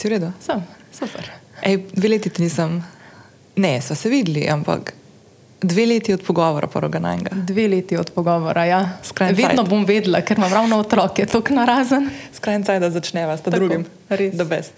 Si v redu? Sem, super. Ej, dve leti ti nisem, ne, sva se videli, ampak dve leti od pogovora, prvega najnega. Dve leti od pogovora, ja. Skrajni Vedno cajt. bom vedela, ker imam ravno otroke, tako narazen. Skrajni caj, da začneva s drugim. res. The best.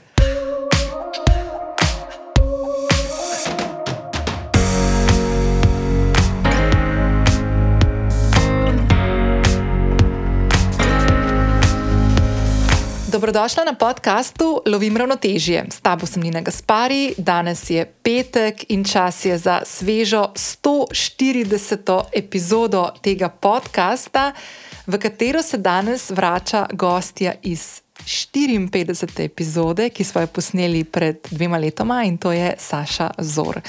Dobrodošla na podkastu Lovim ravnotežje. S tabo sem Nina Gaspari, danes je petek in čas je za svežo 140. epizodo tega podcasta, v katero se danes vrača gostja iz 54. epizode, ki smo jo posneli pred dvema letoma in to je Saša Zor.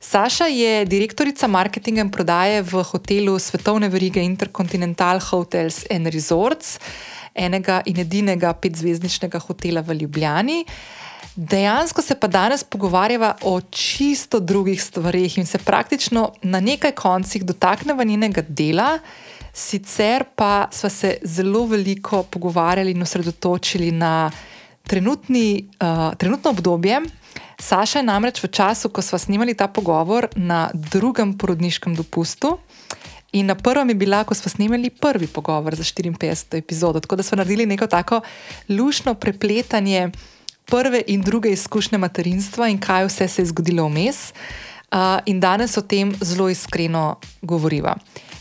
Saša je direktorica marketinga in prodaje v hotelu svetovne verige Intercontinental Hotels and Resorts, enega in edinega petzvezdničnega hotela v Ljubljani. Dejansko se pa danes pogovarjava o čisto drugih stvarih in se praktično na nekaj koncih dotakneva njenega dela, sicer pa smo se zelo veliko pogovarjali in osredotočili na trenutni, uh, trenutno obdobje. Saša je namreč v času, ko smo snimali ta pogovor, na drugem porodniškem dopustu. In na prvem je bila, ko smo snimali prvi pogovor za 54. epizodo. Tako da smo naredili neko tako lušno prepletanje prve in druge izkušnje materinstva in kaj vse se je zgodilo vmes. Uh, in danes o tem zelo iskreno govoriva.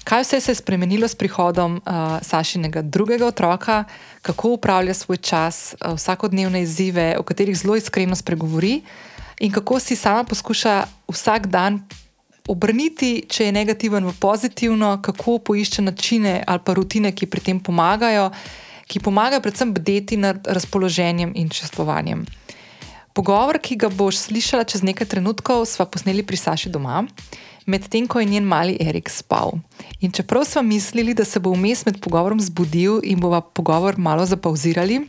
Kaj vse se je spremenilo s prihodom uh, Sašinega drugega otroka, kako upravlja svoj čas, uh, vsakodnevne izzive, o katerih zelo iskreno spregovori, in kako si sama poskuša vsak dan obrniti, če je negativen, v pozitivno, kako poišče načine ali pa rutine, ki pri tem pomagajo, ki pomagajo predvsem bdeti nad razpoloženjem in čustvovanjem. Pogovor, ki ga boš slišala čez nekaj trenutkov, sva posneli pri Saši doma, medtem ko je njen mali Erik spal. In čeprav smo mislili, da se bo vmes med pogovorom zbudil in bova pogovor malo zapauzirali,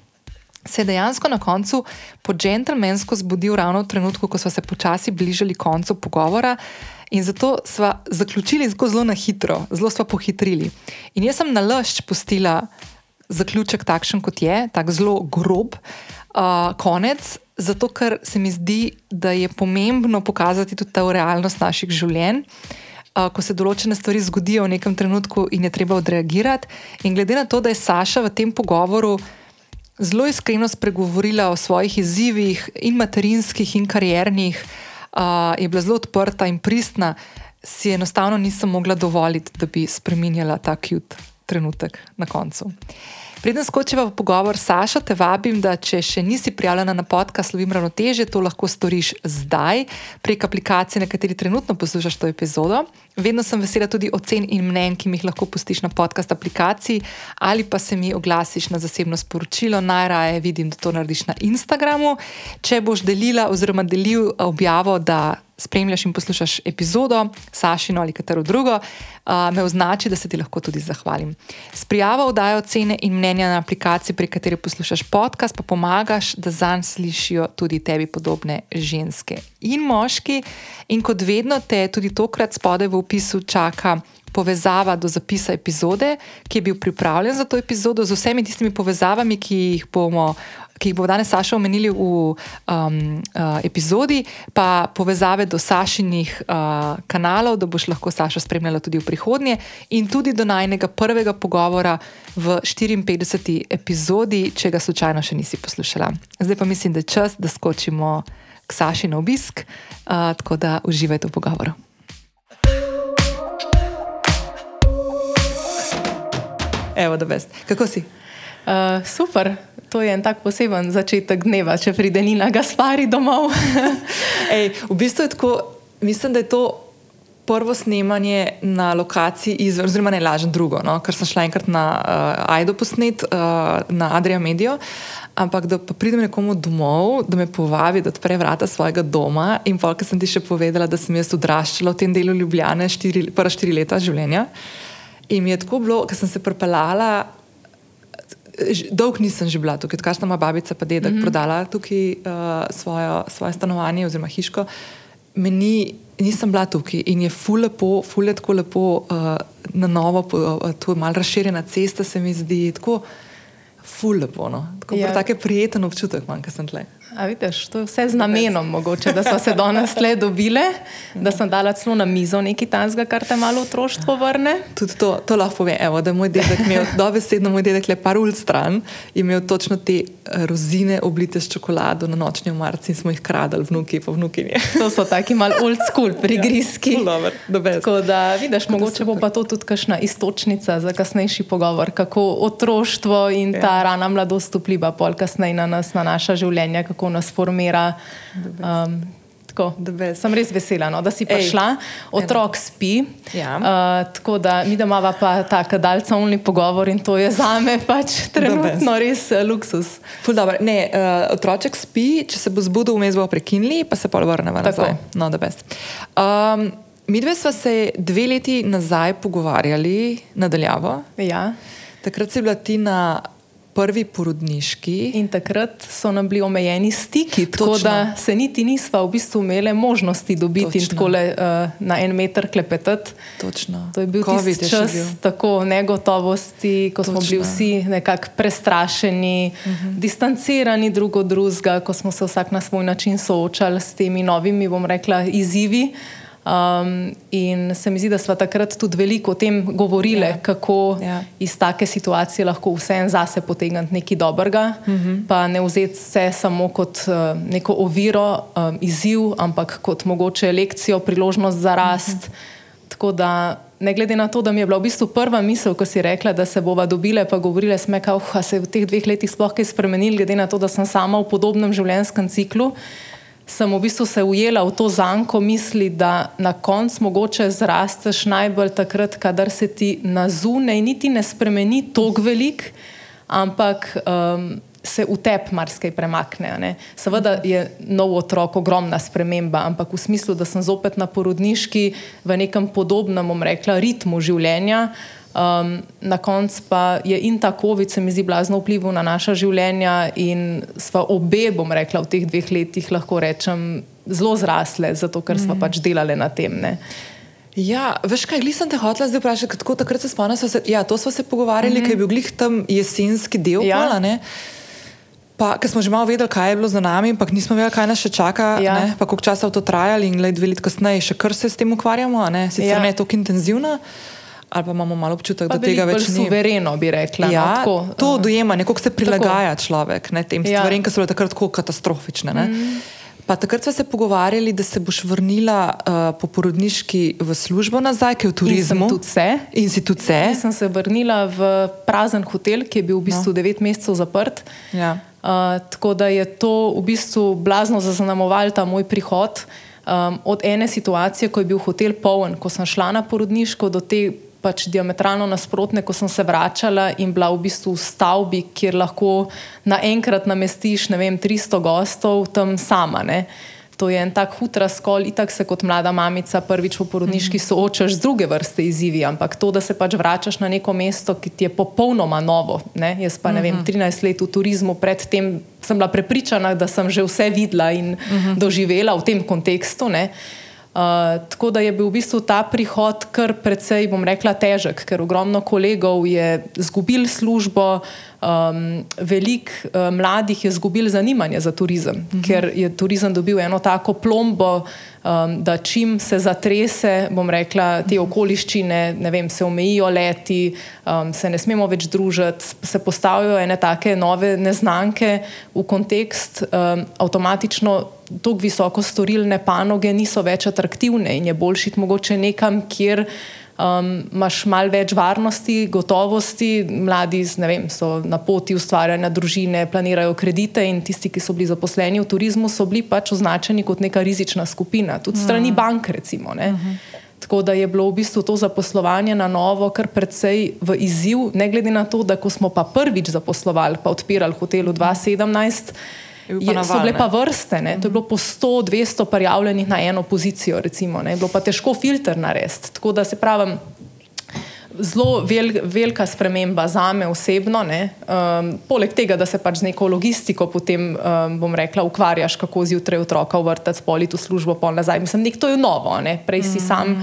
se je dejansko na koncu po džentlmensko zbudil ravno v trenutku, ko smo se počasi bližali koncu pogovora. In zato smo zaključili zelo, zelo na hitro, zelo smo pohitrili. In jaz sem na lašč pustila zaključek takšen, kot je, tako zelo grob, uh, konec, zato ker se mi zdi, da je pomembno pokazati tudi ta realnost naših življenj. Uh, ko se določene stvari zgodijo v nekem trenutku in je treba odreagirati. In glede na to, da je Saša v tem pogovoru zelo iskreno spregovorila o svojih izzivih, in materinskih, in kariernih, uh, je bila zelo odprta in pristna, si enostavno nisem mogla dovoliti, da bi spremenjala ta kjut trenutek na koncu. Preden skočiva v pogovor, Saša, te vabim, da če še nisi prijavljena na podcast Slovim ravnoteže, to lahko storiš zdaj prek aplikacije, na kateri trenutno poslušaš to epizodo. Vedno sem vesela tudi ocen in mnen, ki mi jih lahko pustiš na podcast aplikaciji ali pa se mi oglasiš na zasebno sporočilo. Najraje vidim, da to narediš na Instagramu. Če boš delila oziroma delil objavo, da spremljaš in poslušaš epizodo, Sašino ali katero drugo, uh, me označi, da se ti lahko tudi zahvalim. S prijavo vdajo ocene in mnenja na aplikaciji, prek katere poslušaš podcast, pa pomagaš, da zanj slišijo tudi tebi podobne ženske in moški. In kot vedno, te tudi tokrat spodaj v opisu čaka. Povezava do zapisa epizode, ki je bil pripravljen za to epizodo, z vsemi tistimi povezavami, ki jih bomo ki jih bo danes Saša omenili v um, uh, epizodi, pa povezave do Sašinih uh, kanalov, da boš lahko Sašo spremljala tudi v prihodnje, in tudi do najnega prvega pogovora v 54. epizodi, če ga slučajno še nisi poslušala. Zdaj pa mislim, da je čas, da skočimo k Saši na obisk, uh, tako da uživajte v pogovoru. Evo, da veste. Kako si? Uh, super, to je en tak poseben začetek dneva, če pride Nina Gaspari domov. Ej, v bistvu je tako, mislim, da je to prvo snemanje na lokaciji izven, oziroma ne lažem drugo, no? ker sem šla enkrat na uh, Aido posnet, uh, na Adria Medio. Ampak da pa pridem nekomu domov, da me povabi, da odpre vrata svojega doma. In ker sem ti še povedala, da sem jaz odraščala v tem delu Ljubljane, štiri, prva štiri leta življenja. In mi je tako bilo, ker sem se pripeljala dolgo nisem že bila tukaj, kar sta moja babica in dedek mm -hmm. prodala tukaj uh, svojo, svoje stanovanje oziroma hiško. Meni nisem bila tukaj in je ful lepo, ful je tako lepo uh, na novo, uh, tu je malo razširjena cesta, se mi zdi. Tako, Ful lepo, no. Tako Ja. tako prijeten občutek imam, ko sem tle. A vidiš, to je vse z namenom, mogoče, da smo se danes le dobile, da sem dala celo na mizo nekaj tanzga, kar te malo otroštvo vrne. Tudi to, to lahko povem, evo, da moj dedek imel, dobesedno moj dedek le par ul stran, imel točno te eh, rozine oblite s čokolado na nočni omarci in smo jih kradali, vnuki pa vnukinje. To so taki mal old school prigrizki. Ful dobro, the best. Tako da, vidiš, mogoče bo pa to tudi kakšna istočnica za kasnejši pogovor, kako otroštvo in Ja. ta rana mladost vpliva pol kasneje na nas, na naša življenja, kako nas formira. Um, tako. Sem res vesela, no, da si Ej, prišla. Otrok spi. Ja. Uh, tako da mi doma pa tako daljcovni pogovor in to je za me pač trenutno res eh, luksus. Ne, uh, otroček spi, če se bo zbudil, vmes bo prekinili, pa se pol vrnemo Tako. nazaj. No, da best. Um, mi dve sva se dve leti nazaj pogovarjali nadaljavo. Ja. Takrat si bila ti na prvi porodniški. In takrat so nam bili omejeni stiki, tako Točno. da se niti nisva v bistvu imeli možnosti dobiti in Točno. tako uh, na en meter klepetati. Točno. To je bil Covid tisti čas bil. tako negotovosti, ko smo Točno. bili vsi nekako prestrašeni, uh -huh. distancirani drug od drugega, ko smo se vsak na svoj način soočali s temi novimi, bom rekla, izzivi. Um, in se mi zdi, da smo takrat tudi veliko o tem govorili, Ja. kako Ja. iz take situacije lahko vseeno zase potegniti nekaj dobrega, uh -huh. pa ne vzeti se samo kot uh, neko oviro, um, izziv, ampak kot mogoče lekcijo, priložnost za rast. Uh -huh. Tako da, ne glede na to, da mi je bila v bistvu prva misel, ko si rekla, da se bova dobile, pa govorile sme, da uh, se je v teh dveh letih sploh kaj spremenil, glede na to, da sem sama v podobnem življenjskem ciklu. Sem v bistvu se ujela v to zanko misli, da na koncu mogoče zrasteš najbolj takrat, kadar se ti na zunaj niti ne spremeni tako velik, ampak um, se v tebi marsikaj premakne. ne. Seveda je nov otrok ogromna sprememba, ampak v smislu, da sem zopet na porodniški v nekem podobnem, bom rekla, ritmu življenja. Um, na koncu pa je in ta COVID, se mi zdi, blazno vplival na naša življenja, in sva obe, bom rekla, v teh dveh letih lahko rečem, zelo zrasle, zato ker sva mm. pač delali na tem. Ne. Ja, veš kaj, glih sem te hotela zdaj vprašati, kako takrat se spomnim, ja, to smo se pogovarjali, mm -hmm. ker je bil glih tam jesenski del, Ja. pola, ne. Pa, ker smo že malo vedeli, kaj je bilo za nami, ampak nismo vedeli, kaj nas še čaka, Ja. ne, pa koliko časa bo to trajalo in gled, dve leti kasneje še kar se s tem ukvarjamo, ne, sicer Ja. ne tako intenzivno, ali pa imamo malo občutek, Pa da tega več ni. suvereno, bi rekla. no, Ja, tako, to uh, dojemanje, kako se prilagaja tako. človek ne, tem Ja. stvarem, ki so bile takrat tako katastrofične. Mm. Pa takrat smo se pogovarjali, da se boš vrnila uh, po porodniški v službo nazaj, ki je v turizmu. tudi se. In si tudi se. Jaz sem se vrnila v prazen hotel, ki je bil v bistvu no. devet mesecev zaprt. Ja. Uh, tako da je to v bistvu blazno zaznamoval ta moj prihod. Um, od ene situacije, ko je bil hotel poln, ko sem šla na porodniško, do te pač diametralno nasprotne, ko sem se vračala in bila v bistvu v stavbi, kjer lahko naenkrat namestiš ne vem, 300 gostov tam sama. Ne? To je en tak hud razkol, itak se kot mlada mamica prvič v porodniški soočaš z druge vrste izzivi, ampak to, da se pač vračaš na neko mesto, ki ti je popolnoma novo. Ne? Jaz pa ne vem, 13 let v turizmu, predtem sem bila prepričana, da sem že vse videla in doživela v tem kontekstu. Ne? Uh, tako da je bil v bistvu ta prihod kar precej, bom rekla, težek, ker ogromno kolegov je izgubil službo, um, veliko uh, mladih je izgubil zanimanje za turizem, uh -huh. ker je turizem dobil eno tako plombo, um, da čim se zatrese, bom rekla, te okoliščine, ne vem, se omejijo leti, um, se ne smemo več družiti, se postavijo ene take nove neznanke v kontekst, um, avtomatično tako visoko storilne panoge niso več atraktivne in je boljši iti mogoče nekam, kjer um, imaš malo več varnosti, gotovosti, mladi vem, so na poti ustvarjanja družine, planirajo kredite in tisti, ki so bili zaposleni v turizmu, so bili pač označeni kot neka rizična skupina, tudi strani bank recimo. Ne. Tako da je bilo v bistvu to zaposlovanje na novo kar precej v izziv, ne glede na to, da ko smo pa prvič zaposlovali, pa odpirali hotel v 2017, Je so bile ne? pa vrste, ne? to je bilo po 100-200 prijavljenih na eno pozicijo, recimo, ne? bilo pa težko filter narediti. Tako da se pravim, zelo vel, velika sprememba za me osebno. Um, poleg tega, da se pač z neko logistiko potem, um, bom rekla, ukvarjaš, kako zjutraj otroka v vrtec, politi v službo, pol nazaj. Mislim, nek to je novo, ne? prej si sam.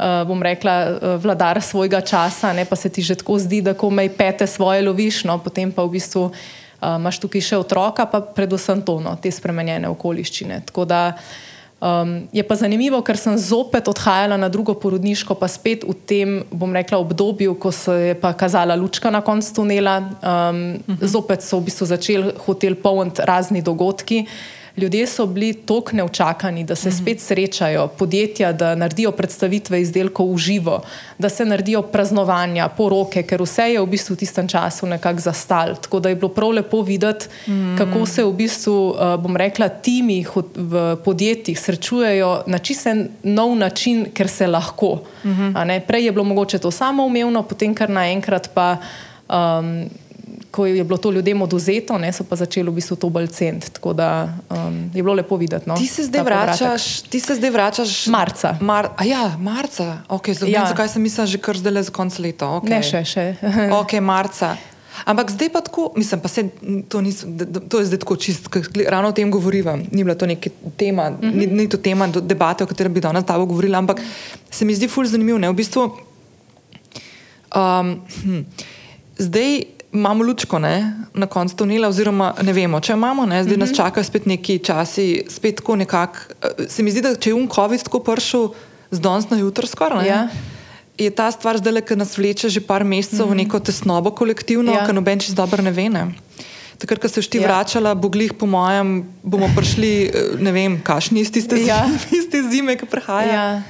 uh, bom rekla, uh, vladar svojega časa, ne, pa se ti že tako zdi, da komaj pete svoje loviš, no, potem pa v bistvu uh, imaš tukaj še otroka, pa predvsem to, no, te spremenjene okoliščine. Tako da uh, Um, je pa zanimivo, ker sem zopet odhajala na drugo porodniško, pa spet v tem, bom rekla, obdobju, ko se je pa kazala lučka na koncu tunela. Um, uh -huh. Zopet so v bistvu začeli hotel polniti razni dogodki. Ljudje so bili tako neučakani, da se mm -hmm. spet srečajo, podjetja, da naredijo predstavitve izdelkov v živo, da se naredijo praznovanja, poroke, ker vse je v bistvu v tistem času nekako zastal. Tako da je bilo prav lepo videti, mm -hmm. kako se v bistvu, eh, bom rekla, timi v podjetjih srečujejo na čisten nov način, ker se lahko. Mm -hmm. Prej je bilo mogoče to samoumevno, potem kar naenkrat pa. Um, ko je bilo to ljudem oduzeto, ne, so pa začeli v bistvu to bolj ceniti. Tako da um, je bilo lepo videti. No, ti, se vračaš, ti se zdaj vračaš marca. Mar, ja, marca. Okay, ja. Zakaj sem mislil, že kar zdaj le za konc leta? Okay. Ne, še. še. ok, marca. Ampak zdaj pa tako, mislim, pa se, to, nis, to je zdaj tako čist, ravno o tem govorimo. Ni bila to neka tema, mm -hmm. ni, ni to tema debate, o kateri bi danes tabo govorila, ampak se mi zdi fulj zanimivo. V bistvu, um, hm, zdaj imamo lučko ne, na koncu tunela, oziroma ne vemo, če imamo, ne, zdaj mm -hmm. nas mhm. čakajo spet neki časi, spet tako nekako. Eh, se mi zdi, da če je UNCOVID tako prišel z danes na jutro, skoraj. Ja. Je ta stvar zdaj, ki nas vleče že par mesecev mm -hmm. v mhm. neko tesnobo kolektivno, ja. ki noben čez dobro ne ve. Ne. Takrat, ko se šti ja. vračala, boglih, po mojem, bomo prišli, eh, ne vem, kašni iz tiste, ja. tiste zime, ki prihaja. Ja.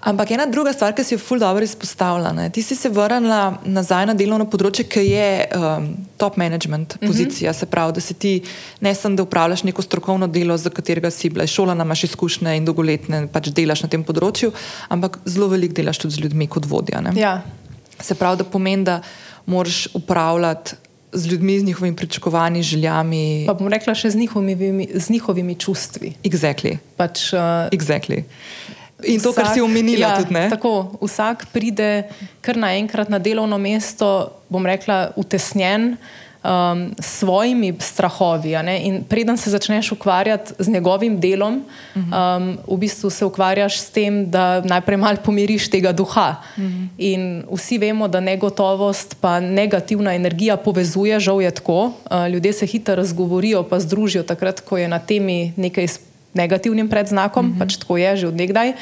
Ampak ena druga stvar, ki si jo fuldo dobro izpostavila, ne? ti si se vrnila nazaj na delovno področje, ki je um, top management mhm. pozicija, mm -hmm. se pravi, da si ti ne samo, da upravljaš neko strokovno delo, za katerega si bila šolana, imaš izkušnje in dolgoletne pač delaš na tem področju, ampak zelo veliko delaš tudi z ljudmi kot vodja. Ja. Se pravi, da pomeni, da moraš upravljati. Z ljudmi, z njihovimi pričakovanji, željami. Pa bom rekla, še z njihovimi, z njihovimi čustvi. Exactly. Pač, uh, exactly. In to, vsak, kar si omenila, ja, tudi ne. Tako, vsak pride kar naenkrat na delovno mesto, bom rekla, utesnjen um, s svojimi strahovi. In preden se začneš ukvarjati z njegovim delom, um, v bistvu se ukvarjaš s tem, da najprej malo pomiriš tega duha. In vsi vemo, da negotovost in negativna energija povezuje, žal je tako. Uh, ljudje se hitro razgovorijo, pa združijo takrat, ko je na temi nekaj izpolnjeno negativnim predznakom, mm -hmm. pač tako je že odnegdaj.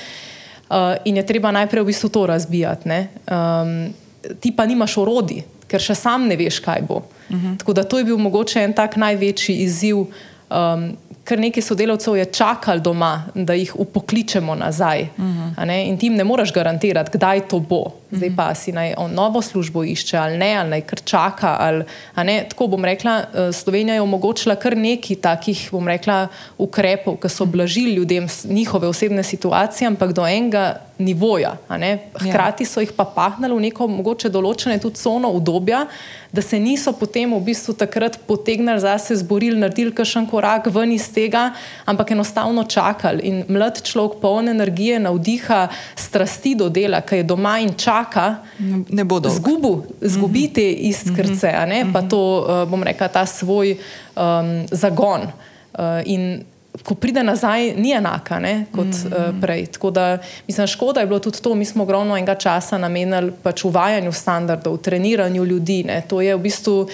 Uh, in je treba najprej v bistvu to razbijati. Um, ti pa nimaš orodi, ker še sam ne veš, kaj bo. Mm -hmm. Tako da to je bil mogoče en tak največji izziv. Um, Ker nekaj sodelavcev je čakalo doma, da jih upokličemo nazaj. Uh mhm. -huh. In ti jim ne moreš garantirati, kdaj to bo. Zdaj pa si naj on novo službo išče ali ne, ali naj kar čaka. Ali, Tako bom rekla, eh, Slovenija je omogočila kar nekaj takih rekla, ukrepov, ki so blažili ljudem njihove osebne situacije, ampak do enega nivoja. Hkrati so jih pa pahnili v neko mogoče določene tudi cono obdobja, da se niso potem v bistvu takrat potegnili zase, zborili, naredili kakšen korak ven iz tega, ampak enostavno čakali. In mlad človek, poln energije, navdiha, strasti do dela, ki je doma in čaka čaka, ne bodo. Zgubu, zgubi te iskrce, mm -hmm. pa to, uh, bom rekel, ta svoj um, zagon. Uh, in ko pride nazaj, ni enaka ne, kot mm -hmm. uh, prej. Tako da, mislim, škoda je bilo tudi to, mi smo ogromno enega časa namenili pač uvajanju standardov, treniranju ljudi. Ne. To je v bistvu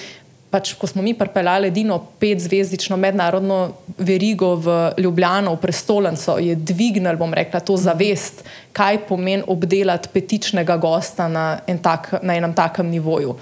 pač, ko smo mi pripeljali edino petzvezdično mednarodno verigo v Ljubljano, v prestolnico, je dvignil, bom rekla, to zavest, kaj pomeni obdelati petičnega gosta na, en tak, na enem takem nivoju.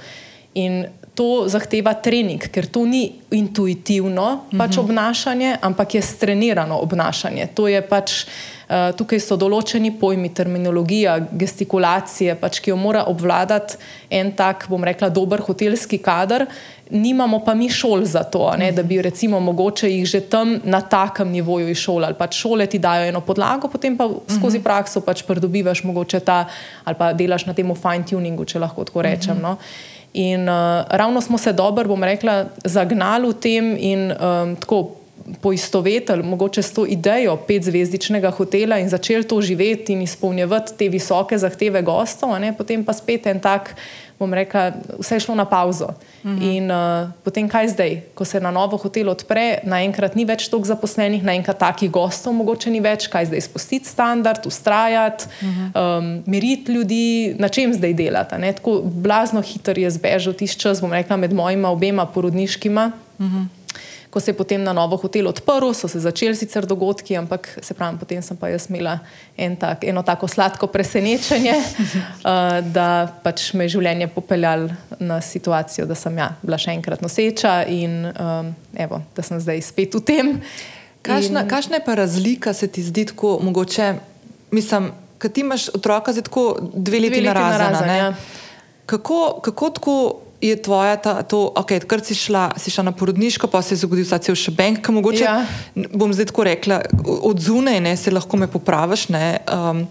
In to zahteva trening, ker to ni intuitivno pač mhm. obnašanje, ampak je strenirano obnašanje. To je pač. Uh, tukaj so določeni pojmi, terminologija, gestikulacije, pač, ki jo mora obvladati en tak, bom rekla, dober hotelski kader, nimamo pa mi šol za to, ne, da bi recimo mogoče jih že tam na takem nivoju izšolali. Pač šole ti dajo eno podlago, potem pa skozi mhm. prakso pač pridobivaš mogoče ta ali pa delaš na tem fine tuningu, če lahko tako rečem. No. In uh, ravno smo se dobro, bom rekla, zagnali v tem in um, tako poistovetili mogoče s to idejo petzvezdičnega hotela in začeli to živeti in izpolnjevati te visoke zahteve gostov, potem pa spet en tak bom rekla, vse je šlo na pauzo. Uh mhm. -huh. In uh, potem kaj zdaj, ko se na novo hotel odpre, naenkrat ni več toliko zaposlenih, naenkrat takih gostov, mogoče ni več, kaj zdaj spustiti standard, ustrajati, uh mhm. -huh. um, miriti ljudi, na čem zdaj delati. Tako blazno hiter je zbežal tisti čas, bom rekla, med mojima obema porodniškima. Uh mhm. Ko se je potem na novo hotel odprl, so se začeli sicer dogodki, ampak se pravi, potem sem pa jaz imela en tak, eno tako sladko presenečenje, uh, da pač me je življenje popeljalo na situacijo, da sem ja, bila še enkrat noseča in um, evo, da sem zdaj spet v tem. Kakšna, in... kakšna je pa razlika, se ti zdi tako mogoče? Mislim, kad ti imaš otroka, zdaj tako dve leti, dve leti narazana. Ja. Kako, kako tako je tvoja, ta, to, okay, kar si šla, si šla na porodniško, pa se je zgodil ta cel še bank, ki mogoče, ja. bom zdaj tako rekla, od zunaj ne, se lahko me popraviš. Ne, um,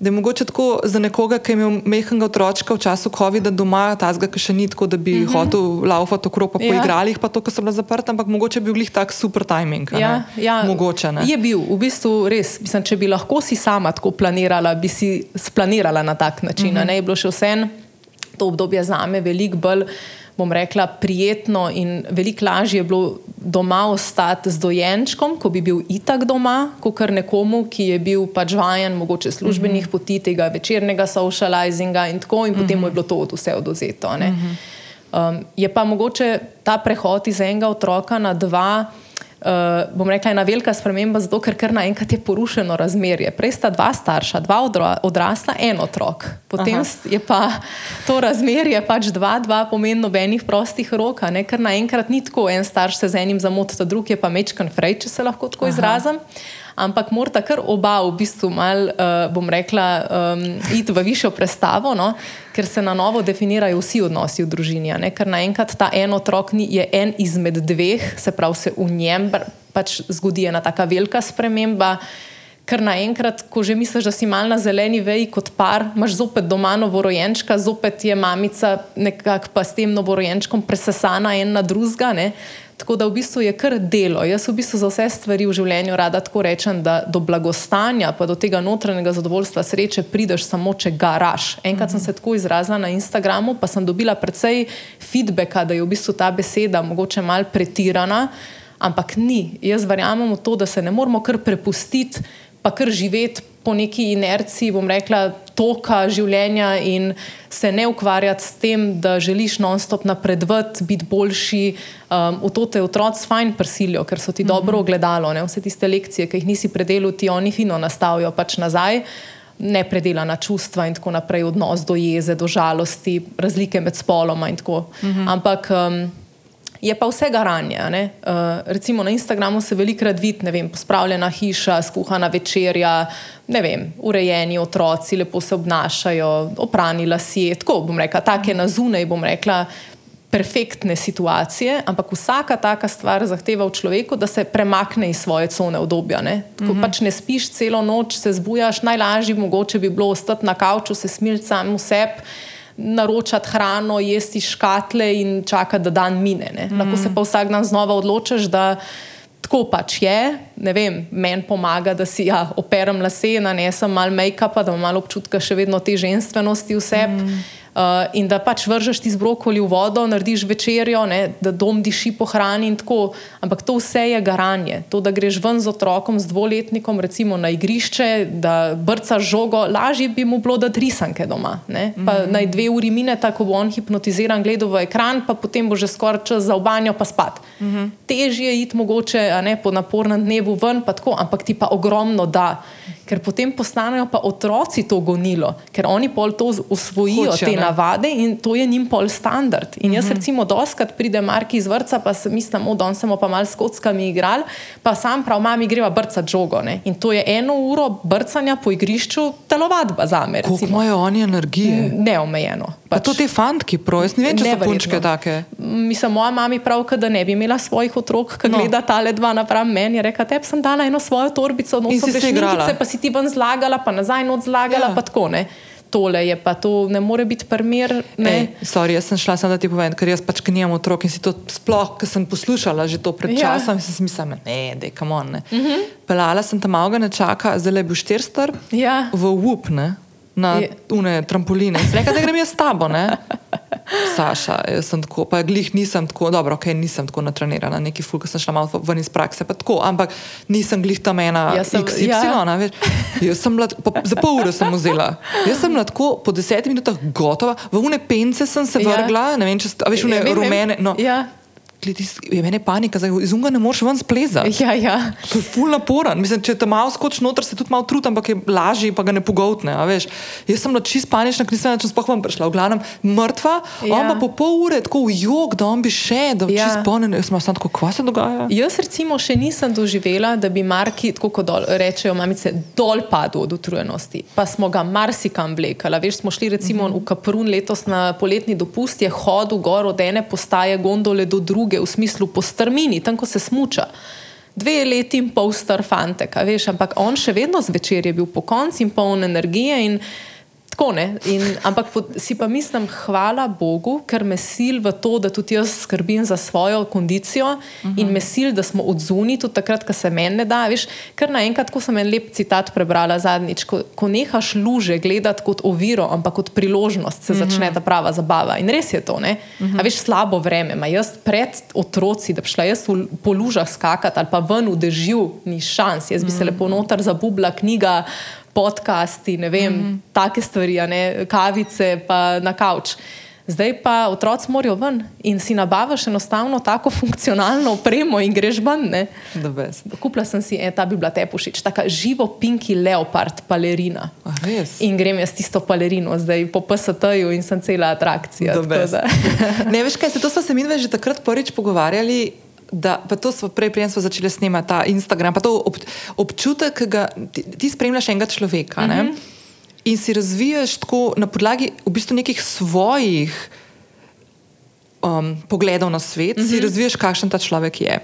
Da je mogoče tako za nekoga, ki je imel mehkega otroka v času COVID-a doma, tazga, ki še ni tako, da bi mhm. -huh. hotel laufati okrog po ja. igralih, pa to, ko so bila zaprta, ampak mogoče bi bil tak super timing. Ja, ja, mogoče ne. Je bil, v bistvu res. Mislim, če bi lahko si sama tako planirala, bi si splanirala na tak način. Uh -huh. Ne je bilo še vse to obdobje za me veliko bolj, bom rekla, prijetno in veliko lažje je bilo doma ostati z dojenčkom, ko bi bil itak doma, kot kar nekomu, ki je bil pač vajen, mogoče službenih mm -hmm. poti, tega večernega socializinga in tako, in potem mm -hmm. mu je bilo to od vse oduzeto. Um, je pa mogoče ta prehod iz enega otroka na dva uh, bom rekla, ena velika sprememba, zato ker kar naenkrat je porušeno razmerje. Prej sta dva starša, dva odrasla, en otrok. Potem Aha. je pa to razmerje pač dva, dva pomeni nobenih prostih rok, ker naenkrat ni tako, en starš se z enim zamoti, ta drugi je pa mečkan frej, če se lahko tako Aha. izrazim ampak morata kar oba v bistvu mal, uh, bom rekla, um, iti v višjo prestavo, no? ker se na novo definirajo vsi odnosi v družini. Ker naenkrat ta en otrok ni, je en izmed dveh, se pravi, se v njem pač zgodi ena tako velika sprememba. Ker naenkrat, ko že misliš, da si mal na zeleni veji kot par, imaš zopet doma novorojenčka, zopet je mamica nekako pa s tem novorojenčkom presesana ena drugega. Tako da v bistvu je kar delo. Jaz v bistvu za vse stvari v življenju rada tako rečem, da do blagostanja, pa do tega notranjega zadovoljstva, sreče prideš samo, če garaš. Enkrat mm -hmm. sem se tako izrazila na Instagramu, pa sem dobila precej feedbacka, da je v bistvu ta beseda mogoče mal pretirana, ampak ni. Jaz verjamem v to, da se ne moramo kar prepustiti, pa kar živeti po neki inerciji, bom rekla, toka življenja in se ne ukvarjati s tem, da želiš non-stop napredovati, biti boljši. Um, v to te otroci fajn prisilijo, ker so ti mm -hmm. dobro ogledalo. Ne? Vse tiste lekcije, ki jih nisi predelil, ti oni fino nastavijo pač nazaj. Nepredelana čustva in tako naprej, odnos do jeze, do žalosti, razlike med spoloma in tako. Mm -hmm. Ampak um, je pa vse garanje. Uh, recimo na Instagramu se velikokrat vidi, ne vem, pospravljena hiša, skuhana večerja, ne vem, urejeni otroci, lepo se obnašajo, oprani lasje. Tako bom rekla, take na zunaj, bom rekla. Perfektne situacije, ampak vsaka taka stvar zahteva v človeku, da se premakne iz svoje cone obdobja. Ne? Ko mm -hmm. pač ne spiš celo noč, se zbujaš, najlažje mogoče bi bilo ostati na kavču, se smiliti sam v sebi naročati hrano, jesti škatle in čakati, da dan mine. Mm. Lahko se pa vsak dan znova odločiš, da tako pač je. Meni pomaga, da si ja, operem lase, nanesem malo make-upa, da imam malo občutka še vedno te ženskosti vse. Mm. Uh, in da pač vržeš ti z brokoli v vodo, narediš večerjo, ne, da dom diši po hrani in tako. Ampak to vse je garanje. To, da greš ven z otrokom, z dvoletnikom, recimo na igrišče, da brcaš žogo, lažje bi mu bilo, da trisanke doma. Mm -hmm. Naj dve uri mine, tako bo on hipnotiziran, gleda v ekran, pa potem bo že skoraj čas za obanjo, pa spat. Mm -hmm. Težje je iti mogoče ne, po napornem dnevu ven, pa tako, ampak ti pa ogromno da ker potem postanejo pa otroci to gonilo, ker oni pol to usvojijo, Hoče, te ne? navade in to je njim pol standard. In jaz, mm -hmm. recimo, doskrat pride Marki iz vrca, pa mislim, da on smo pa mal s kockami igrali, pa sam prav, mami greva brcati žogo. Ne? In to je eno uro brcanja po igrišču, telovadba za me. Kako imajo oni energije? Neomejeno. Pač. To te fantki, projes, ne vem, če so punčke take. Mislim, moja mama prav, da ne bi imela svojih otrok, ki no. gleda tale dva napram meni, je rekla, tebi sem dala eno svojo torbico, no, se igrala. Pa si ti ven zlagala, pa nazaj not zlagala, ja. pa tako ne. tole je pa to, ne more biti primer. Ne, Ej, sorry, jaz sem šla samo da ti povem, ker jaz pač ki nimam otrok in si to sploh, ker sem poslušala že to pred Ja. časom sem si mislila, ne, da je kamon. Uh -huh. Pelala sem tam malga ne čaka, zdaj le bo štirstar Ja. v up, ne, na Je. une trampoline. Sem Rekla, da grem jaz s tabo, ne. Saša, jaz sem tako, pa glih nisem tako, dobro, ok, nisem tako natrenirana, neki ful, ko sem šla malo ven iz prakse, pa tako, ampak nisem glih tam ena Jaz sem- XY, ja. ja. veš. Jaz sem bila, pa, za pol ure sem vzela. Jaz sem bila tako po desetih minutah gotova, v une pence sem se Ja. vrgla, ne vem, če ste, veš, une Ja, vem, vem. rumene. No, Ja. Je meni panika, zdaj iz unga ne moreš ven splezati. Ja, ja. To je ful naporen. Mislim, če te malo skoči noter, se tudi malo trud, ampak je lažje, pa ga ne pogotne. Jaz sem bila čist panična, ker nisem več sploh vam prišla. V glavnem mrtva, ja. on pa po pol ure tako v jog, da on bi še, da je Ja. čist ponen. Jaz sem samo tako, kva se dogaja? Jaz recimo še nisem doživela, da bi Marki, tako kot dol, rečejo mamice, dol padel od utrujenosti. Pa smo ga marsikam vlekali. Veš, smo šli recimo Mhm. v Kaprun letos na poletni dopust, je hodil gor od ene postaje gondole do druge, v smislu po strmini, tam ko se smuča. Dve leti in pol star fantek, veš, ampak on še vedno zvečer je bil po koncu in poln energije. In, Tako ne. In, ampak si pa mislim, hvala Bogu, ker me sil v to, da tudi jaz skrbim za svojo kondicijo uh -huh. in me sil, da smo odzuni tudi takrat, ko se meni ne da. Veš, ker naenkrat, ko sem en lep citat prebrala zadnjič, ko, ko nehaš luže gledati kot oviro, ampak kot priložnost, se začne ta prava zabava. In res je to. Uh -huh. A veš, slabo vreme. Ma jaz pred otroci, da bi šla jaz v, po lužah skakati ali pa ven v dežju, ni šans. Jaz bi se lepo noter zabubla knjiga podcasti, ne vem, mm -hmm. take stvari, ne, kavice, pa na kavč. Zdaj pa otroci morajo ven in si nabavaš enostavno tako funkcionalno opremo in greš ven. Kupila sem si, e, ta bi bila tebi všeč, tako živo pinki leopard, balerina. A res? In grem jaz tisto balerino, zdaj po PST-ju in sem cela atrakcija. Ne veš kaj, se to smo se mi že takrat prvič pogovarjali. Da, pa to smo prej, prej smo začeli snemati ta Instagram, pa to ob, občutek, ki ga ti, ti spremljaš enega človeka. Mm -hmm. In si razvijaš tako na podlagi v bistvu nekih svojih um, pogledov na svet, mm -hmm. si razvijaš, kakšen ta človek je.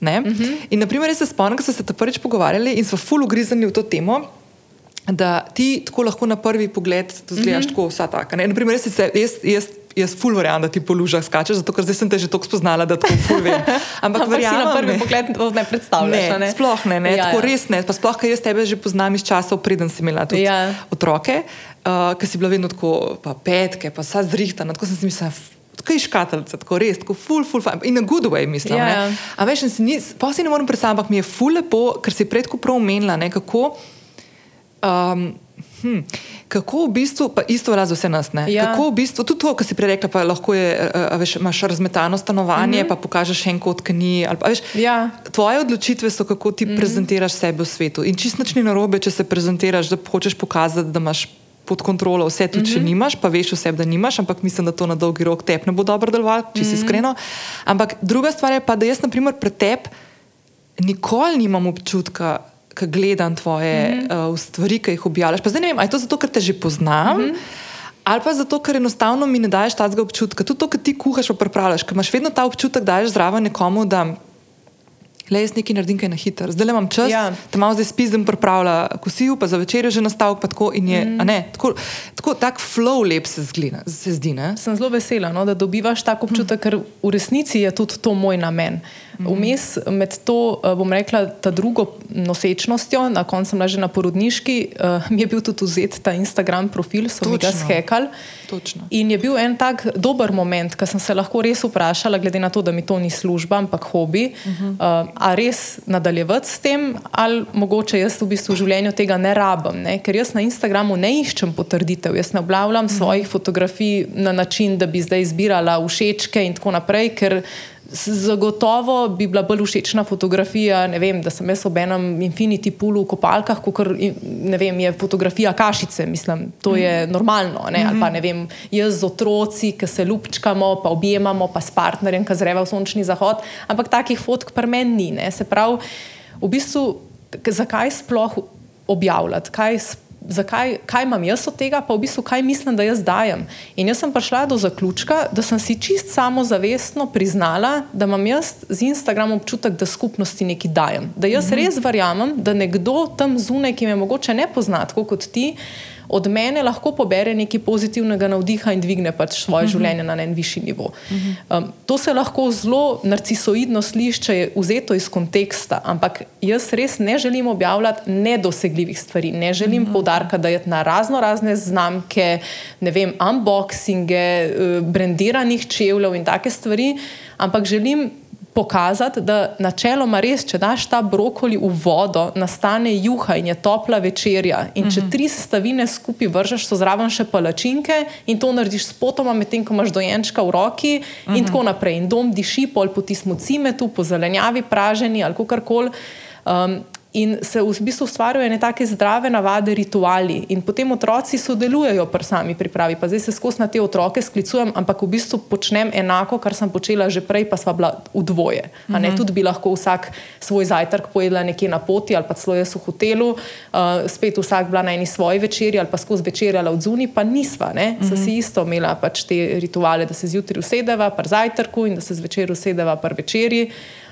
Mm -hmm. In, naprimer, jaz se spomnim, ko smo se ta prvič pogovarjali in smo ful ugrizani v to temo. Da ti tako lahko na prvi pogled zgledaš mm -hmm. tako, vsa taka. ne. Naprimer, jaz, jaz, jaz, jaz ful verjamem, da ti po lužah skačeš, zato ker zdaj sem te že tako spoznala, da tako ful vem. Ampak, Ampak si na verjamem, prvi ne. pogled to ne predstavljaš. a Ne, ne? sploh ne, ne Ja, ja, tako ja. ja. res ne. Pa sploh, ker jaz tebe že poznam iz časov, preden si imela tudi Ja. ja. otroke, uh, ker si bila vedno tako, pa petke, pa vsa zrihtana. Tako sem si mislila, tako je škatlica, tako res, tako full, full, fun. in a good way, mislim. Ja, ne. ja. A veš, in si ni, pa si ne morem predstavljati, ampak mi je full lepo, ker si predko prav omenila, ne, kako. Um, Hm. Kako v bistvu, pa isto velja za vse nas, ne? Ja. kako v bistvu, tudi to, kar si prej rekla, pa lahko je, a, a veš, imaš razmetano stanovanje, mm -hmm. pa pokažeš en kot, ki ni. Ali, pa, veš, Ja. Tvoje odločitve so, kako ti mm -hmm. prezentiraš sebe v svetu. In čist nič ni narobe, če se prezentiraš, da hočeš pokazati, da imaš pod kontrolo vse, tudi mm -hmm. če nimaš, pa veš vse, da nimaš, ampak mislim, da to na dolgi rok tep ne bo dobro delovalo, če si mm -hmm. iskreno. Ampak druga stvar je pa, da jaz, na primer, pred tep nikoli nimam občutka. Ko gledam tvoje mm -hmm. uh, stvari, ki jih objavljaš. Pa zdaj ne vem, ali je to zato, ker te že poznam, mm -hmm. ali pa zato, ker enostavno mi ne daješ tazga občutka. Tudi to, kar ti kuhaš, pa pripravljaš, ker imaš vedno ta občutek, da daš zraven nekomu, da le jaz nekaj naredim, kaj na hitro. Zdaj le imam čas, Ja. te malo zdaj spizdem pripravlja kosil, pa za večer je že nastavek, pa tako in je, mm. ne, tako, tako tak flow lep se, zglina, se zdi, ne? Sem zelo vesela, no, da dobivaš tako občutek, ker v resnici je tudi to moj namen. Vmes med to, eh, bom rekla, ta drugo nosečnostjo, na koncu sem bila že na porodniški, eh, mi je bil tudi vzet ta Instagram profil, so mi ga. Točno. In je bil en tak dober moment, ko sem se lahko res vprašala, glede na to, da mi to ni služba, ampak hobi, uh -huh. uh, a res nadaljevati s tem, ali mogoče jaz v bistvu v življenju tega ne rabim. Ne? Ker jaz na Instagramu ne iščem potrditev, jaz ne objavljam uh -huh. svojih fotografij na način, da bi zdaj izbirala všečke in tako naprej. ker Zagotovo bi bila bolj všečna fotografija, vem, da sem jaz ob enem infinity poolu v kopalkah, kot vem, je fotografija kašice. Mislim, to je normalno. Ne? Ali pa ne vem, jaz z otroci, ki se lupčkamo, pa objemamo, pa s partnerjem, ki zreva v sončni zahod. Ampak takih fotk pri meni ni. Ne? Se pravi, v bistvu, zakaj sploh objavljati? Kaj s- Zakaj, kaj imam jaz od tega, pa v bistvu kaj mislim, da jaz dajem. In jaz sem prišla do zaključka, da sem si čist samozavestno priznala, da imam jaz z Instagramom občutek, da skupnosti nekaj dajem. Da jaz res verjamem, da nekdo tam zunaj, ki me mogoče ne pozna, tako kot ti, od mene lahko pobere nekaj pozitivnega navdiha in dvigne pač svoje uh -huh. življenje na en višji nivo. Uh -huh. um, to se lahko zelo narcisoidno sliši, če je vzeto iz konteksta, ampak jaz res ne želim objavljati nedosegljivih stvari, ne želim uh -huh. poudarka, da je na razno razne znamke, ne vem, unboxinge, uh, brandiranih čevljev in take stvari, ampak želim pokazati, da načeloma res, če daš ta brokoli v vodo, nastane juha in je topla večerja. In če mhm. tri sestavine skupaj vržeš, so zraven še palačinke in to narediš s potoma, medtem ko imaš dojenčka v roki in uh mhm. -huh. tako naprej. In dom diši pol po tistem cimetu, po zelenjavi, praženi ali karkoli. Um, in se v bistvu ustvarjajo neke take zdrave navade, rituali, in potem otroci sodelujejo pri sami pripravi. Pa zdaj se skozi na te otroke sklicujem, ampak v bistvu počnem enako, kar sem počela že prej, pa sva bila v dvoje. Mm -hmm. Tudi bi lahko vsak svoj zajtrk pojedla nekje na poti ali pa celo jaz v hotelu, uh, spet vsak bila na eni svoji večerji ali pa skozi večerjala od zunaj, pa nisva. Mm -hmm. Si isto imela pač te rituale, da se zjutraj usedeva pri zajtrku in da se zvečer usedeva pri večerji.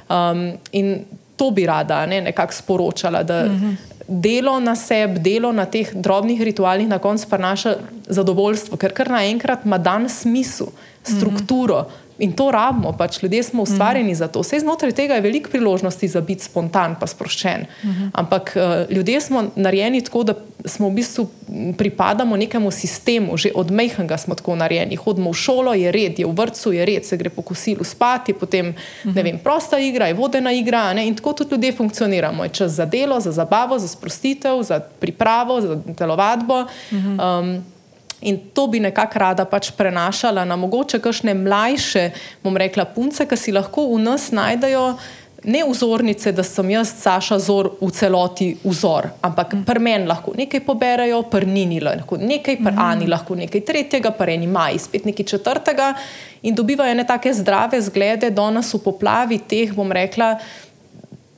Um, in to bi rada ne, nekako sporočala. Da mm -hmm. Delo na sebi, delo na teh drobnih ritualih na koncu prinaša zadovoljstvo, ker kar naenkrat ima dan smisel, strukturo. Mm -hmm. In to rabimo, pač ljudje smo ustvarjeni mm. za to. Vse znotraj tega je veliko priložnosti za biti spontan, pa sproščen. Mm -hmm. Ampak uh, ljudje smo narejeni tako, da smo v bistvu pripadamo nekemu sistemu, že od mehanga smo tako narejeni. Hodimo v šolo, je red, je v vrtu, je red, se gre po kosilu spati, potem mm -hmm. ne vem, prosta igra, je vodena igra. Ne? In tako tudi ljudje funkcioniramo. Je čas za delo, za zabavo, za sprostitev, za pripravo, za telovadbo. Mm -hmm. um, In to bi nekako rada pač prenašala na mogoče kakšne mlajše, bom rekla, punce, ki si lahko v nas najdejo. Ne vzornice, da sem jaz, Saša, zor v celoti vzor, ampak mm. pri meni lahko nekaj poberajo, pri Nini lahko nekaj, pri mm. Ani lahko nekaj tretjega, pri eni Maji spet nekaj četrtega in dobivajo ne take zdrave zglede, da nas v poplavi teh, bom rekla,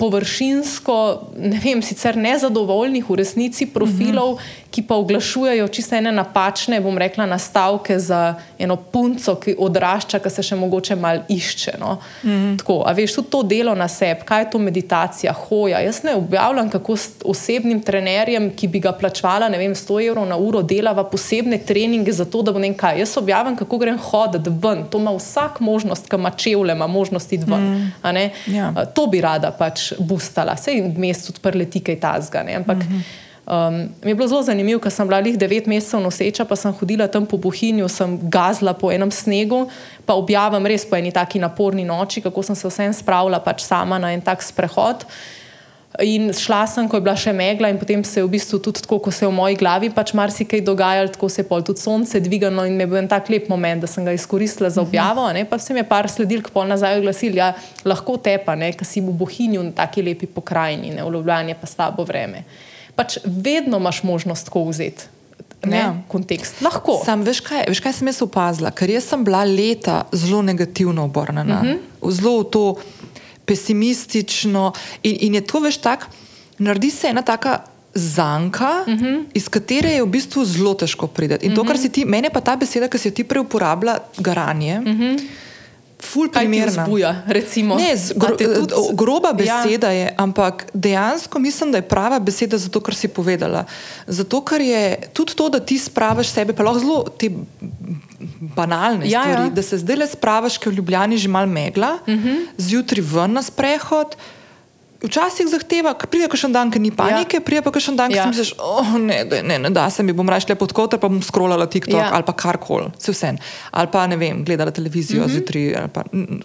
površinsko, ne vem, sicer nezadovoljnih v resnici profilov, mm -hmm. ki pa oglašujejo čisto ene napačne, bom rekla, nastavke za eno punco, ki odrašča, ki se še mogoče mal išče. No? Mm -hmm. Tako, a veš, tudi to delo na sebi, kaj je to meditacija, hoja. Jaz ne objavljam, kako s osebnim trenerjem, ki bi ga plačvala, ne vem, 100 evrov na uro, delava posebne treninge za to, da bo ne kaj. Jaz objavljam, kako grem hoditi ven. To ima vsak možnost, ki ima čevlje, ima možnost iti ven. Mm -hmm. ja. To bi rada pač boostala, vse v mestu tudi preleti kaj tazga. Ampak mm -hmm. um, mi je bilo zelo zanimivo, ker sem bila jih devet mesecev noseča, pa sem hodila tam po Bohinju, sem gazla po enem snegu, pa objavim res po eni taki naporni noči, kako sem se vsem spravila pač sama na en tak sprehod. In šla sem, ko je bila še megla, in potem se je v bistvu tudi tako, ko se je v moji glavi pač marsikaj dogajalo, tako se je pol tudi sonce dvigalo in me je bil en tak lep moment, da sem ga izkoristila za objavo. Ne? Pa se mi je par sledil, ko pol nazaj oglasil, ja, lahko tepa, ker si v Bohinju na taki lepi pokrajini, ne? v Ljubljani pa slabo vreme. Pač vedno imaš možnost tako vzeti. Ne, ja. kontekst. Lahko. Sam, veš, kaj, veš, kaj sem jaz opazila? Ker jaz sem bila leta zelo negativno obrnjena. Uh mhm. -huh. Zelo v to pesimistično. In, in je to veš tako, naredi se ena taka zanka, uh mhm. -huh. iz katere je v bistvu zelo težko priti. In uh -huh. to, kar si ti, meni pa ta beseda, ki si jo ti prej uporablja, garanje. Uh mhm. -huh. Ful primerna. Zbuja, recimo. Ne, gro, tudi... Groba ja. beseda ja. je, ampak dejansko mislim, da je prava beseda za to, kar si povedala. Zato, ker je tudi to, da ti spravaš sebe, pa lahko zelo te banalne ja, stvari, ja. da se zdaj le spravaš, ker v Ljubljani že mal megla, uh mhm. -huh. zjutraj ven na sprehod. Včasih zahteva, da pride še en dan, ki ni panike, ja. pride pa še en dan, ki ja. si misliš, oh, ne, da ne, ne, da se mi bom raje šle pod koter, pa bom scrollala TikTok ja. ali pa karkoli, vse vse. Ali pa ne vem, gledala televizijo mm -hmm. zjutraj ali pa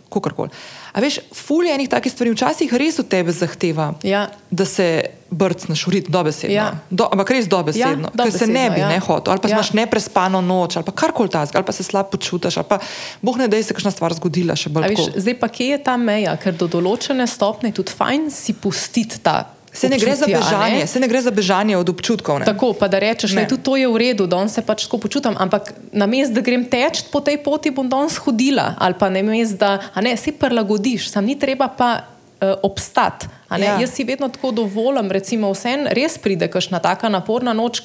kakorkoli. A veš, fulje enih takih stvari včasih res od tebe zahteva, ja. da se brcneš v rit dobesedno. Ja. Do, ampak res dobesedno, ja, ker se ne bi ja. ne hotel, ali pa ja. imaš neprespano noč, ali pa karkoli ta zgolj, ali pa se slabo počutiš, ali pa boh ne da se kakšna stvar zgodila. Viš, zdaj pa kje je ta meja, ker do določene stopne je tudi fajn si pustiti ta. Se ne, bežanje, se ne gre za bežanje od občutkov. Ne? Tako, pa da rečeš, da tudi to je v redu, da se pač tako počutim, ampak na mestu, da grem teč po tej poti, bom danes hodila, ali pa na mestu, da ne, si prilagodiš, sam ni treba pa obstati. Ja. Jaz si vedno tako dovolim, recimo, vse res pride, kašna taka naporna noč.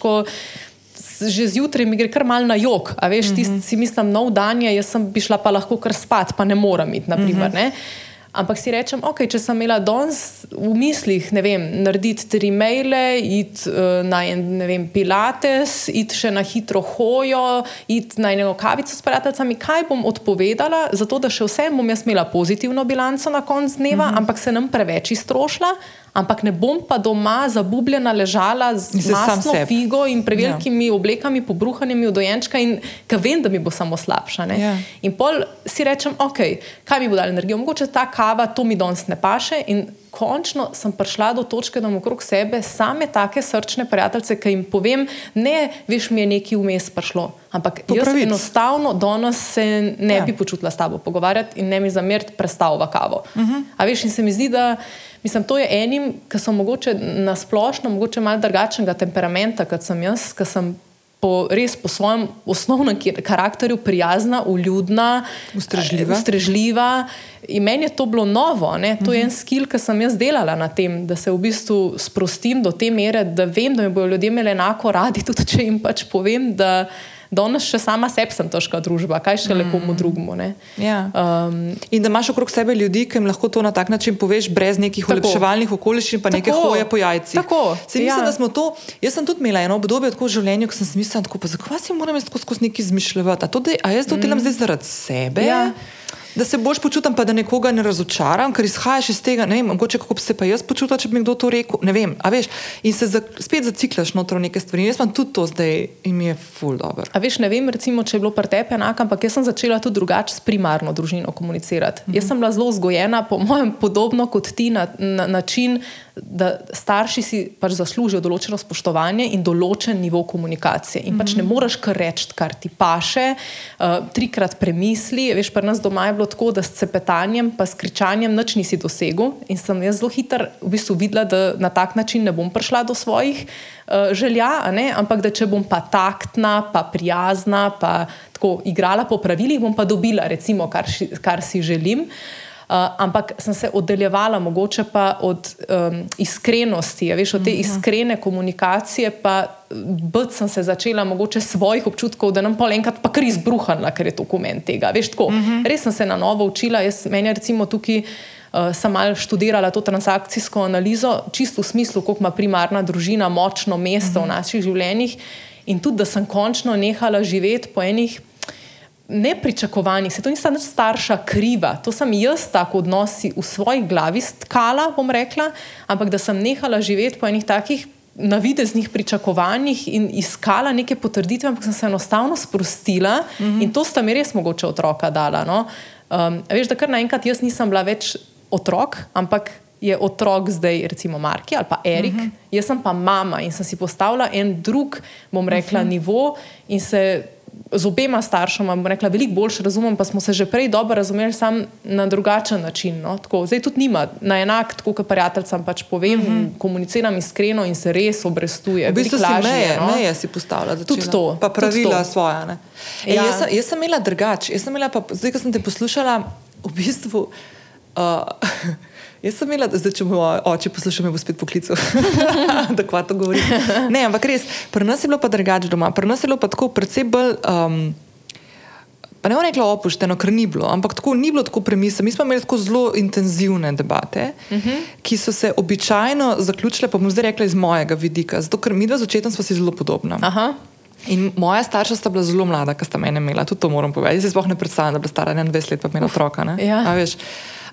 Že zjutraj mi gre kar mal na jog, a veš, mm -hmm. ti si mislim, nov dan je, jaz sem bi šla pa lahko kar spat, pa ne morem iti. Naprimer, mm -hmm. Ampak si rečem, ok, če sem imela danes v mislih, ne vem, narediti tri maile, iti uh, na en, vem, pilates, iti še na hitro hojo, iti na eno kavico s prijateljicami, kaj bom odpovedala, zato da še vsem bom jaz imela pozitivno bilanco na koncu dneva, -hmm. ampak se nam preveč iztrošila ampak ne bom pa doma zabubljena ležala z masno figo in prevelikimi ja. oblekami, pobruhanimi od dojenčka in ki vem, da mi bo samo slabša. Ja. In pol si rečem, ok, kaj mi bo dal energijo, mogoče ta kava, to mi danes ne paše. Končno sem prišla do točke, da imam okrog sebe same take srčne prijatelje, ki jim povem, ne, veš, mi je nekaj vmes prišlo. Ampak to jaz enostavno danes se ne ja. bi počutila s tabo pogovarjati in ne mi zameriti prestavova kavo. Uh mhm. -huh. A veš, in se mi zdi, da. Mislim, to je enim, ki so mogoče na splošno, mogoče malo drugačnega temperamenta, kot sem jaz, ki sem po, res po svojem osnovnem karakterju prijazna, uljudna, ustrežljiva. ustrežljiva. In meni je to bilo novo, ne? to je en mhm. skill, ki sem jaz delala na tem, da se v bistvu sprostim do te mere, da vem, da me bodo ljudje imeli enako radi, tudi če jim pač povem. Danes še sama sebi sem težka družba, kaj še le komu mm. drugemu. Ja. Um, in da imaš okrog sebe ljudi, ki jim lahko to na tak način poveš, brez nekih ulepševalnih okoliščin, pa nekaj hoje po jajcih. Tako, Se, mislim, ja. to, jaz sem tudi imela eno obdobje v življenju, ko sem si mislila, zakaj si moram jaz skozi nekaj izmišljati. A jaz to delam mm. zdaj zaradi sebe. Ja da se boš počutil, pa da nekoga ne razočaram, ker izhajaš iz tega. Ne vem, mogoče kako bi se pa jaz počutil, če bi mi kdo to rekel. Ne vem, a veš. In se za, spet zaciklaš noter v neke stvari. Jaz imam tudi to zdaj in mi je full dobro. A veš, ne vem, recimo, če je bilo pri tebi enako, ampak jaz sem začela tudi drugače s primarno družino komunicirati. Mm -hmm. Jaz sem bila zelo vzgojena, po mojem, podobno kot ti na, na način, da starši si pač zaslužijo določeno spoštovanje in določen nivo komunikacije. In pač ne mhm. moreš kar reči, kar ti paše, uh, trikrat premisli. Veš, pri nas doma je bilo tako, da s cepetanjem, pa s kričanjem nič nisi dosegel. In sem jaz zelo hitro v bistvu videla, da na tak način ne bom prišla do svojih uh, želja, ampak da če bom pa taktna, pa prijazna, pa tako igrala po pravilih, bom pa dobila, recimo, kar, kar si želim. Uh, Uh, ampak sem se oddaljevala, mogoče pa od um, iskrenosti, ja, veš, od te mhm. iskrene komunikacije, pa bud sem se začela, mogoče svojih občutkov, da nam pa enkrat pa kar izbruhala, ker je dokument tega. Veš, tako, uh mhm. -huh. Res sem se na novo učila, jaz meni recimo tukaj. Uh, sem malo študirala to transakcijsko analizo, čisto v smislu, kako ima primarna družina močno mesto uh -huh. v mhm. naših življenjih, in tudi, da sem končno nehala živeti po enih nepričakovanih, se to ni samo starša kriva, to sem jaz tako odnosi v svoji glavi stkala, bom rekla, ampak da sem nehala živeti po enih takih navideznih pričakovanjih in iskala neke potrditve, ampak sem se enostavno sprostila mm -hmm. in to sta mi res mogoče otroka dala. No? Um, veš, da kar naenkrat jaz nisem bila več otrok, ampak. Je otrok zdaj, recimo Marki ali pa Erik, uh mhm. -huh. jaz sem pa mama in sem si postavila en drug, bom rekla, uh mhm. -huh. nivo in se z obema staršema, bom rekla, veliko bolj razumem, pa smo se že prej dobro razumeli, sam na drugačen način. No? Tako, zdaj tudi nima na enak, tako kot prijateljem pač povem, mm -hmm. komuniciram iskreno in se res obrestuje. V bistvu si meje, no? meje si postavlja, da tudi to. Pa pravila svoje. Ja. Jaz, sem, jaz sem imela drugače. Zdaj, ko sem te poslušala, v bistvu. Uh, Jaz sem imela, zdaj če moj oče posluša, me bo spet poklical, da kva to govori. Ne, ampak res, pri nas je bilo pa drugače doma, pri nas je bilo pa tako predvsem bolj. Um, Pa ne bom rekla opušteno, ker ni bilo, ampak tako ni bilo tako premisleno. Mi smo imeli tako zelo intenzivne debate, uh mhm. -huh. ki so se običajno zaključile, pa bom zdaj rekla iz mojega vidika, zato ker mi dva z očetom smo si zelo podobna. Aha. In moja starša sta bila zelo mlada, ko sta mene imela, tudi to moram povedati. Jaz si sploh ne predstavljam, da bi bila stara 21 let, pa imela otroka. Ja.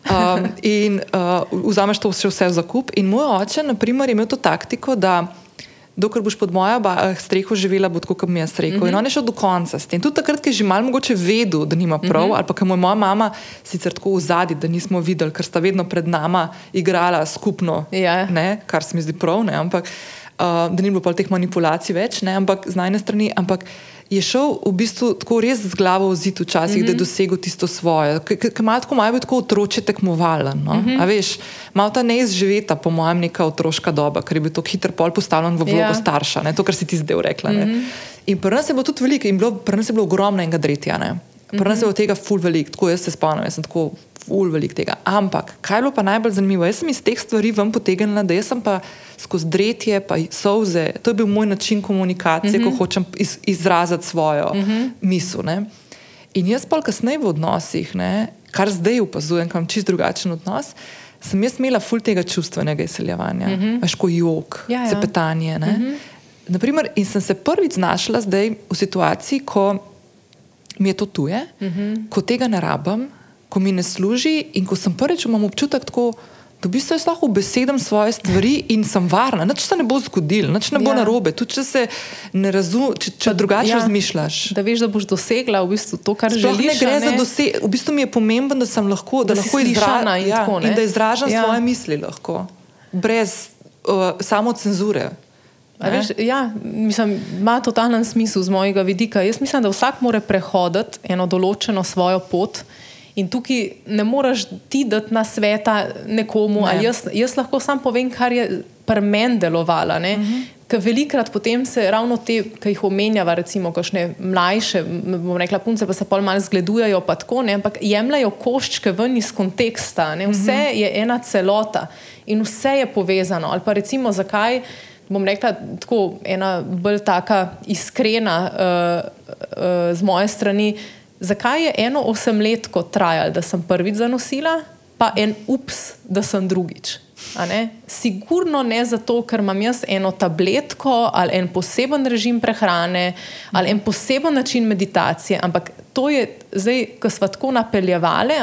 Um, in uh, vzameš to vse, vse za kup. In moj oče, na primer, je imel to taktiko, da dokler boš pod mojo eh, streho živela, bo tako, kot mi je rekel. Mm -hmm. In on je šel do konca s tem. Tudi takrat, ko je že malo mogoče vedel, da nima prav, mm -hmm. ali pa ker mu je moja mama sicer tako v zadnji, da nismo videli, ker sta vedno pred nama igrala skupno, yeah. Ja. ne, kar se mi zdi prav, ne, ampak uh, da ni bilo pa teh manipulacij več, ne, ampak z najne strani. Ampak, je šel v bistvu tako res z glavo v zid, včasih, mm -hmm. da je mhm. dosegel tisto svoje. Malo tako malo tako otroče tekmovalen. No? Mm -hmm. veš, malo ta neizživeta, po mojem, neka otroška doba, ker je bil tako hiter pol postavljen v vlogo ja. starša, ne? to, kar si ti zdaj rekla. Mm -hmm. In pri nas je bilo tudi veliko, in bilo, pri nas je bilo ogromno enega dretja. Pri nas je bilo tega ful velik, tako jaz se spomnim, jaz sem tako ful velik tega. Ampak, kaj je bilo pa najbolj zanimivo? Jaz sem iz teh stvari vam potegnila, da sem pa skozi dretje, pa soze, to je bil moj način komunikacije, mm -hmm. ko mhm. hočem iz, izraziti svojo mm -hmm. misel. Ne? In jaz pa kasneje v odnosih, ne, kar zdaj opazujem, kam čist drugačen odnos. Sem jaz imela ful tega čustvenega izseljevanja, uh -huh. veš, ko jog, Ja, ja. cepetanje. Uh -huh. Naprimer, in sem se prvič znašla zdaj v situaciji, ko mi je to tuje, uh -huh. ko tega ne rabim, ko mi ne služi in ko sem prvič imam občutek tako. Da v bistvu jaz lahko besedam svoje stvari in sem varna, nič se ne bo zgodilo, nič ne bo Ja. narobe, tudi če se ne razumeš, če, če drugače ja. razmišljaš. Da veš, da boš dosegla v bistvu to, kar Sploh želiš. ne gre a za doseg. V bistvu mi je pomembno, da sem lahko, da Da lahko slišana in ja, tako, ne. in da izražam Ja. svoje misli, lahko, brez uh, samo cenzure. Veš, ja, mislim, ima totalen smisel z mojega vidika. Jaz mislim, da vsak mora prehoditi eno določeno svojo pot. In tukaj ne moreš ti dati na sveta nekomu, Ne. ne. jaz, jaz lahko sam povem, kar je pri meni delovalo. Uh -huh. Ker velikrat potem se ravno te, ki jih omenjava, recimo, kakšne mlajše, bom rekla, punce, pa se pol malo zgledujejo, pa tako, ne, ampak jemljajo koščke ven iz konteksta. Ne, vse uh -huh. je ena celota in vse je povezano. Ali pa recimo, zakaj bom rekla, tako ena bolj taka iskrena uh, uh, z moje strani. Zakaj je eno osemletko trajalo, da sem prvič zanosila, pa en ups, da sem drugič? Ne? Sigurno ne zato, ker imam jaz eno tabletko ali en poseben režim prehrane ali en poseben način meditacije, ampak to je zdaj, ko smo tako napeljevali,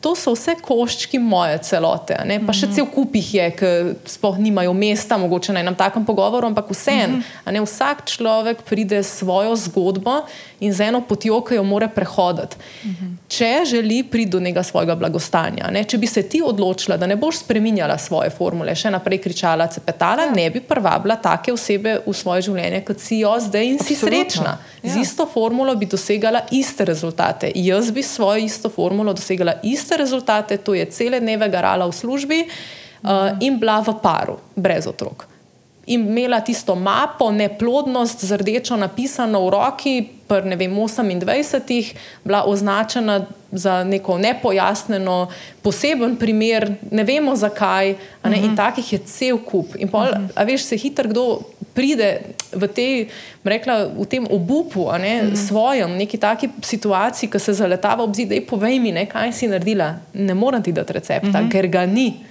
to so vse koščki moje celote. a ne. Pa še cel kup jih je, ki sploh nimajo mesta, mogoče na enem takem pogovoru, ampak vseeno. a ne, Vsak človek pride s svojo zgodbo in z eno potjo, ki jo mora prehoditi. Če želi priti do nekega svojega blagostanja, ne, če bi se ti odločila, da ne boš spreminjala svoje formule, še naprej kričala, cepetala, ja. ne bi privabila take osebe v svoje življenje, kot si jo zdaj in si Absolutno. srečna. Ja. Z isto formulo bi dosegala iste rezultate. Jaz bi s svojo isto formulo dosegala iste rezultate, to je cele dneve garala v službi uh, in bila v paru, brez otrok. In imela tisto mapo, neplodnost z rdečo napisano v roki, pri ne vem, 28, bila označena za neko nepojasneno, poseben primer, ne vemo zakaj, ne, in takih je cel kup. In pol, a veš, se hitro kdo pride v, tej, rekla, v tem obupu, a ne, svojem, neki taki situaciji, ki se zaletava ob zid, da povej mi, ne, kaj si naredila. Ne morem ti dati recepta, ker ga ni.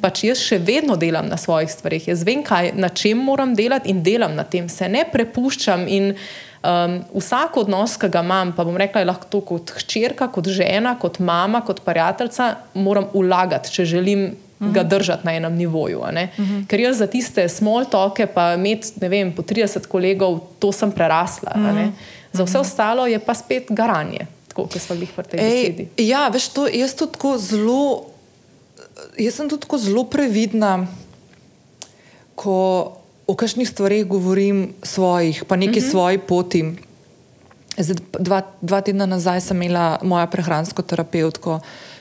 Pač jaz še vedno delam na svojih stvarih, jaz vem, kaj, na čem moram delati in delam na tem, se ne prepuščam. In um, vsak odnos, ki ga imam, pa bom rekla, je lahko to kot hčerka, kot žena, kot mama, kot prijateljica, moram ulagati, če želim ga držati na enem nivoju. a ne. Ker jaz za tiste small toke, pa imeti, ne vem, po 30 kolegov, to sem prerasla. a ne. Za vse ostalo je pa spet garanje, tako kot smo bili pri tej besedi. Ej, ja, veš, to, jaz tudi tako zelo, jaz sem tudi tako zelo previdna, ko o kakšnih stvareh govorim svojih, pa neki uh -huh. svoji poti. Zdaj, dva, dva tedna nazaj sem imela mojo prehransko terapeutko,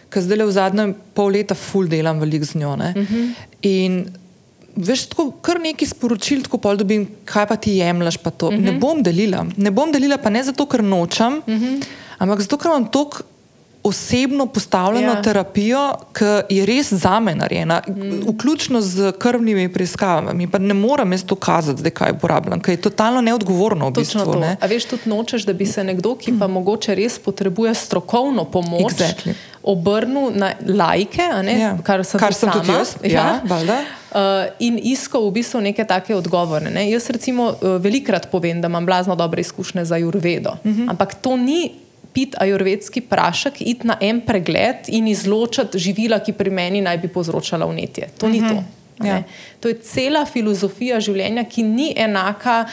ki zdaj le v zadnjem pol leta ful delam veliko z njo. Uh -huh. In veš, tako kar neki sporočil, tako pol dobim, kaj pa ti jemliš, pa to. Uh -huh. Ne bom delila. Ne bom delila, pa ne zato, ker nočem, uh -huh. ampak zato, ker imam toliko osebno postavljeno ja. Ja. terapijo, ki je res za me narejena, mm. vključno z krvnimi preiskavami. Pa ne morem jaz to kazati, zdaj kaj uporabljam, ker je totalno neodgovorno v Točno bistvu. to. ne. A veš, tudi nočeš, da bi se nekdo, ki pa mogoče res potrebuje strokovno pomoč, Exactly. obrnil na lajke, Ja. kar sem, Kar tudi sem tudi sama. jaz, ja, valjda. Uh, in iskal v bistvu neke take odgovore. Ne? Jaz recimo uh, velikrat povem, da imam blazno dobre izkušnje za Jurvedo, Mhm. -huh. ampak to ni pit ajurvedski prašek, iti na en pregled in izločiti živila, ki pri meni naj bi povzročala vnetje. To ni to. a Ja. To je cela filozofija življenja, ki ni enaka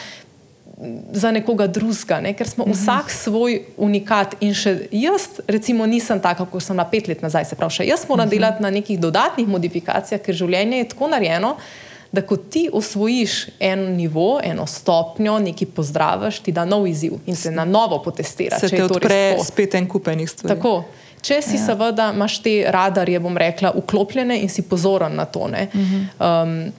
za nekoga drugega, ne? ker smo uh -huh. vsak svoj unikat. In še jaz, recimo, nisem taka, kot sem na pet let nazaj. Se pravi, še jaz moram uh -huh. delati na nekih dodatnih modifikacijah, ker življenje je tako narejeno. Da, ko ti osvojiš en nivo, eno stopnjo, nekaj pozdraviš, ti da nov izziv in se na novo potestira. Se če te odpre spet en kup enih stvari. Tako. Če si ja. seveda imaš te radarje, bom rekla, vklopljene in si pozoren na to. Uh -huh. um,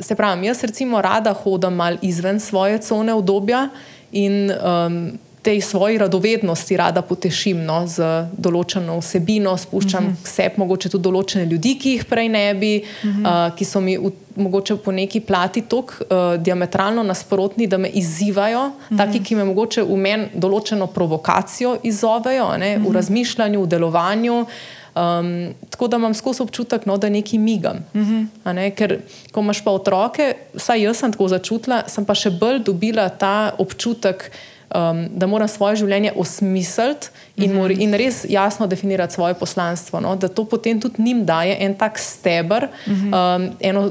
se pravi, jaz recimo rada hodim mal izven svoje cone obdobja in um, tej svoji radovednosti rada potešim no, z določeno vsebino, spuščam uh -huh. sebi mogoče tudi določene ljudi, ki jih prej ne bi, uh -huh. uh, ki so mi v, mogoče po neki plati tako uh, diametralno nasprotni, da me izzivajo, uh -huh. taki, ki me mogoče v meni določeno provokacijo izzovejo ne, uh -huh. v razmišljanju, v delovanju. Um, tako da imam skozi občutek, no, da nekaj migam. Uh Mhm. -huh. ne? Ker, ko imaš pa otroke, vsaj jaz sem tako začutila, sem pa še bolj dobila ta občutek, um, da moram svoje življenje osmisliti in, uh -huh. in res jasno definirati svoje poslanstvo. No? Da to potem tudi njim daje en tak steber, uh -huh. um, eno,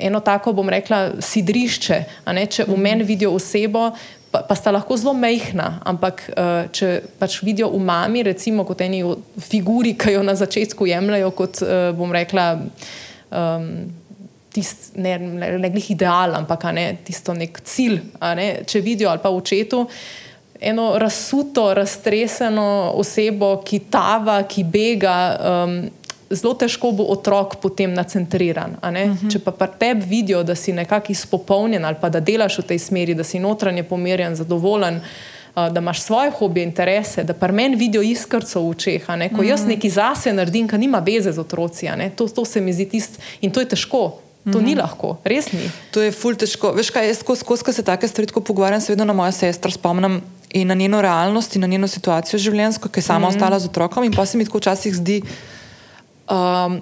eno tako, bom rekla, sidrišče. Če v meni vidijo osebo, pa, pa sta lahko zelo mehna, ampak uh, če pač vidijo v mami, recimo kot eni figuri, ki jo na začetku jemljajo kot, uh, bom rekla, um, tist, ne, ne, ne glih ideal, ampak ne, tisto nek cilj, ne, če vidijo ali pa v očetu. Eno razsuto, raztreseno osebo, ki tava, ki bega, um, zelo težko bo otrok potem nacentriran. Uh -huh. Če pa pa tebi vidijo, da si nekako izpopolnjen ali pa da delaš v tej smeri, da si notranje pomirjen, zadovoljen. Da imaš svoje hobije, interese, da pa meni vidijo iskrco v očeh. Ko jaz nekaj zase naredim, kar nima veze z otroci, to, to se mi zdi tisto in to je težko. To mm -hmm. ni lahko, res ni. To je ful težko. Veš kaj, jaz skozi, skozi se take stvari pogovarjam, se vedno na mojo sestro spomnim in na njeno realnost in na njeno situacijo življenjsko, ki je sama mm -hmm. ostala z otrokom in pa se mi tako včasih zdi. Um,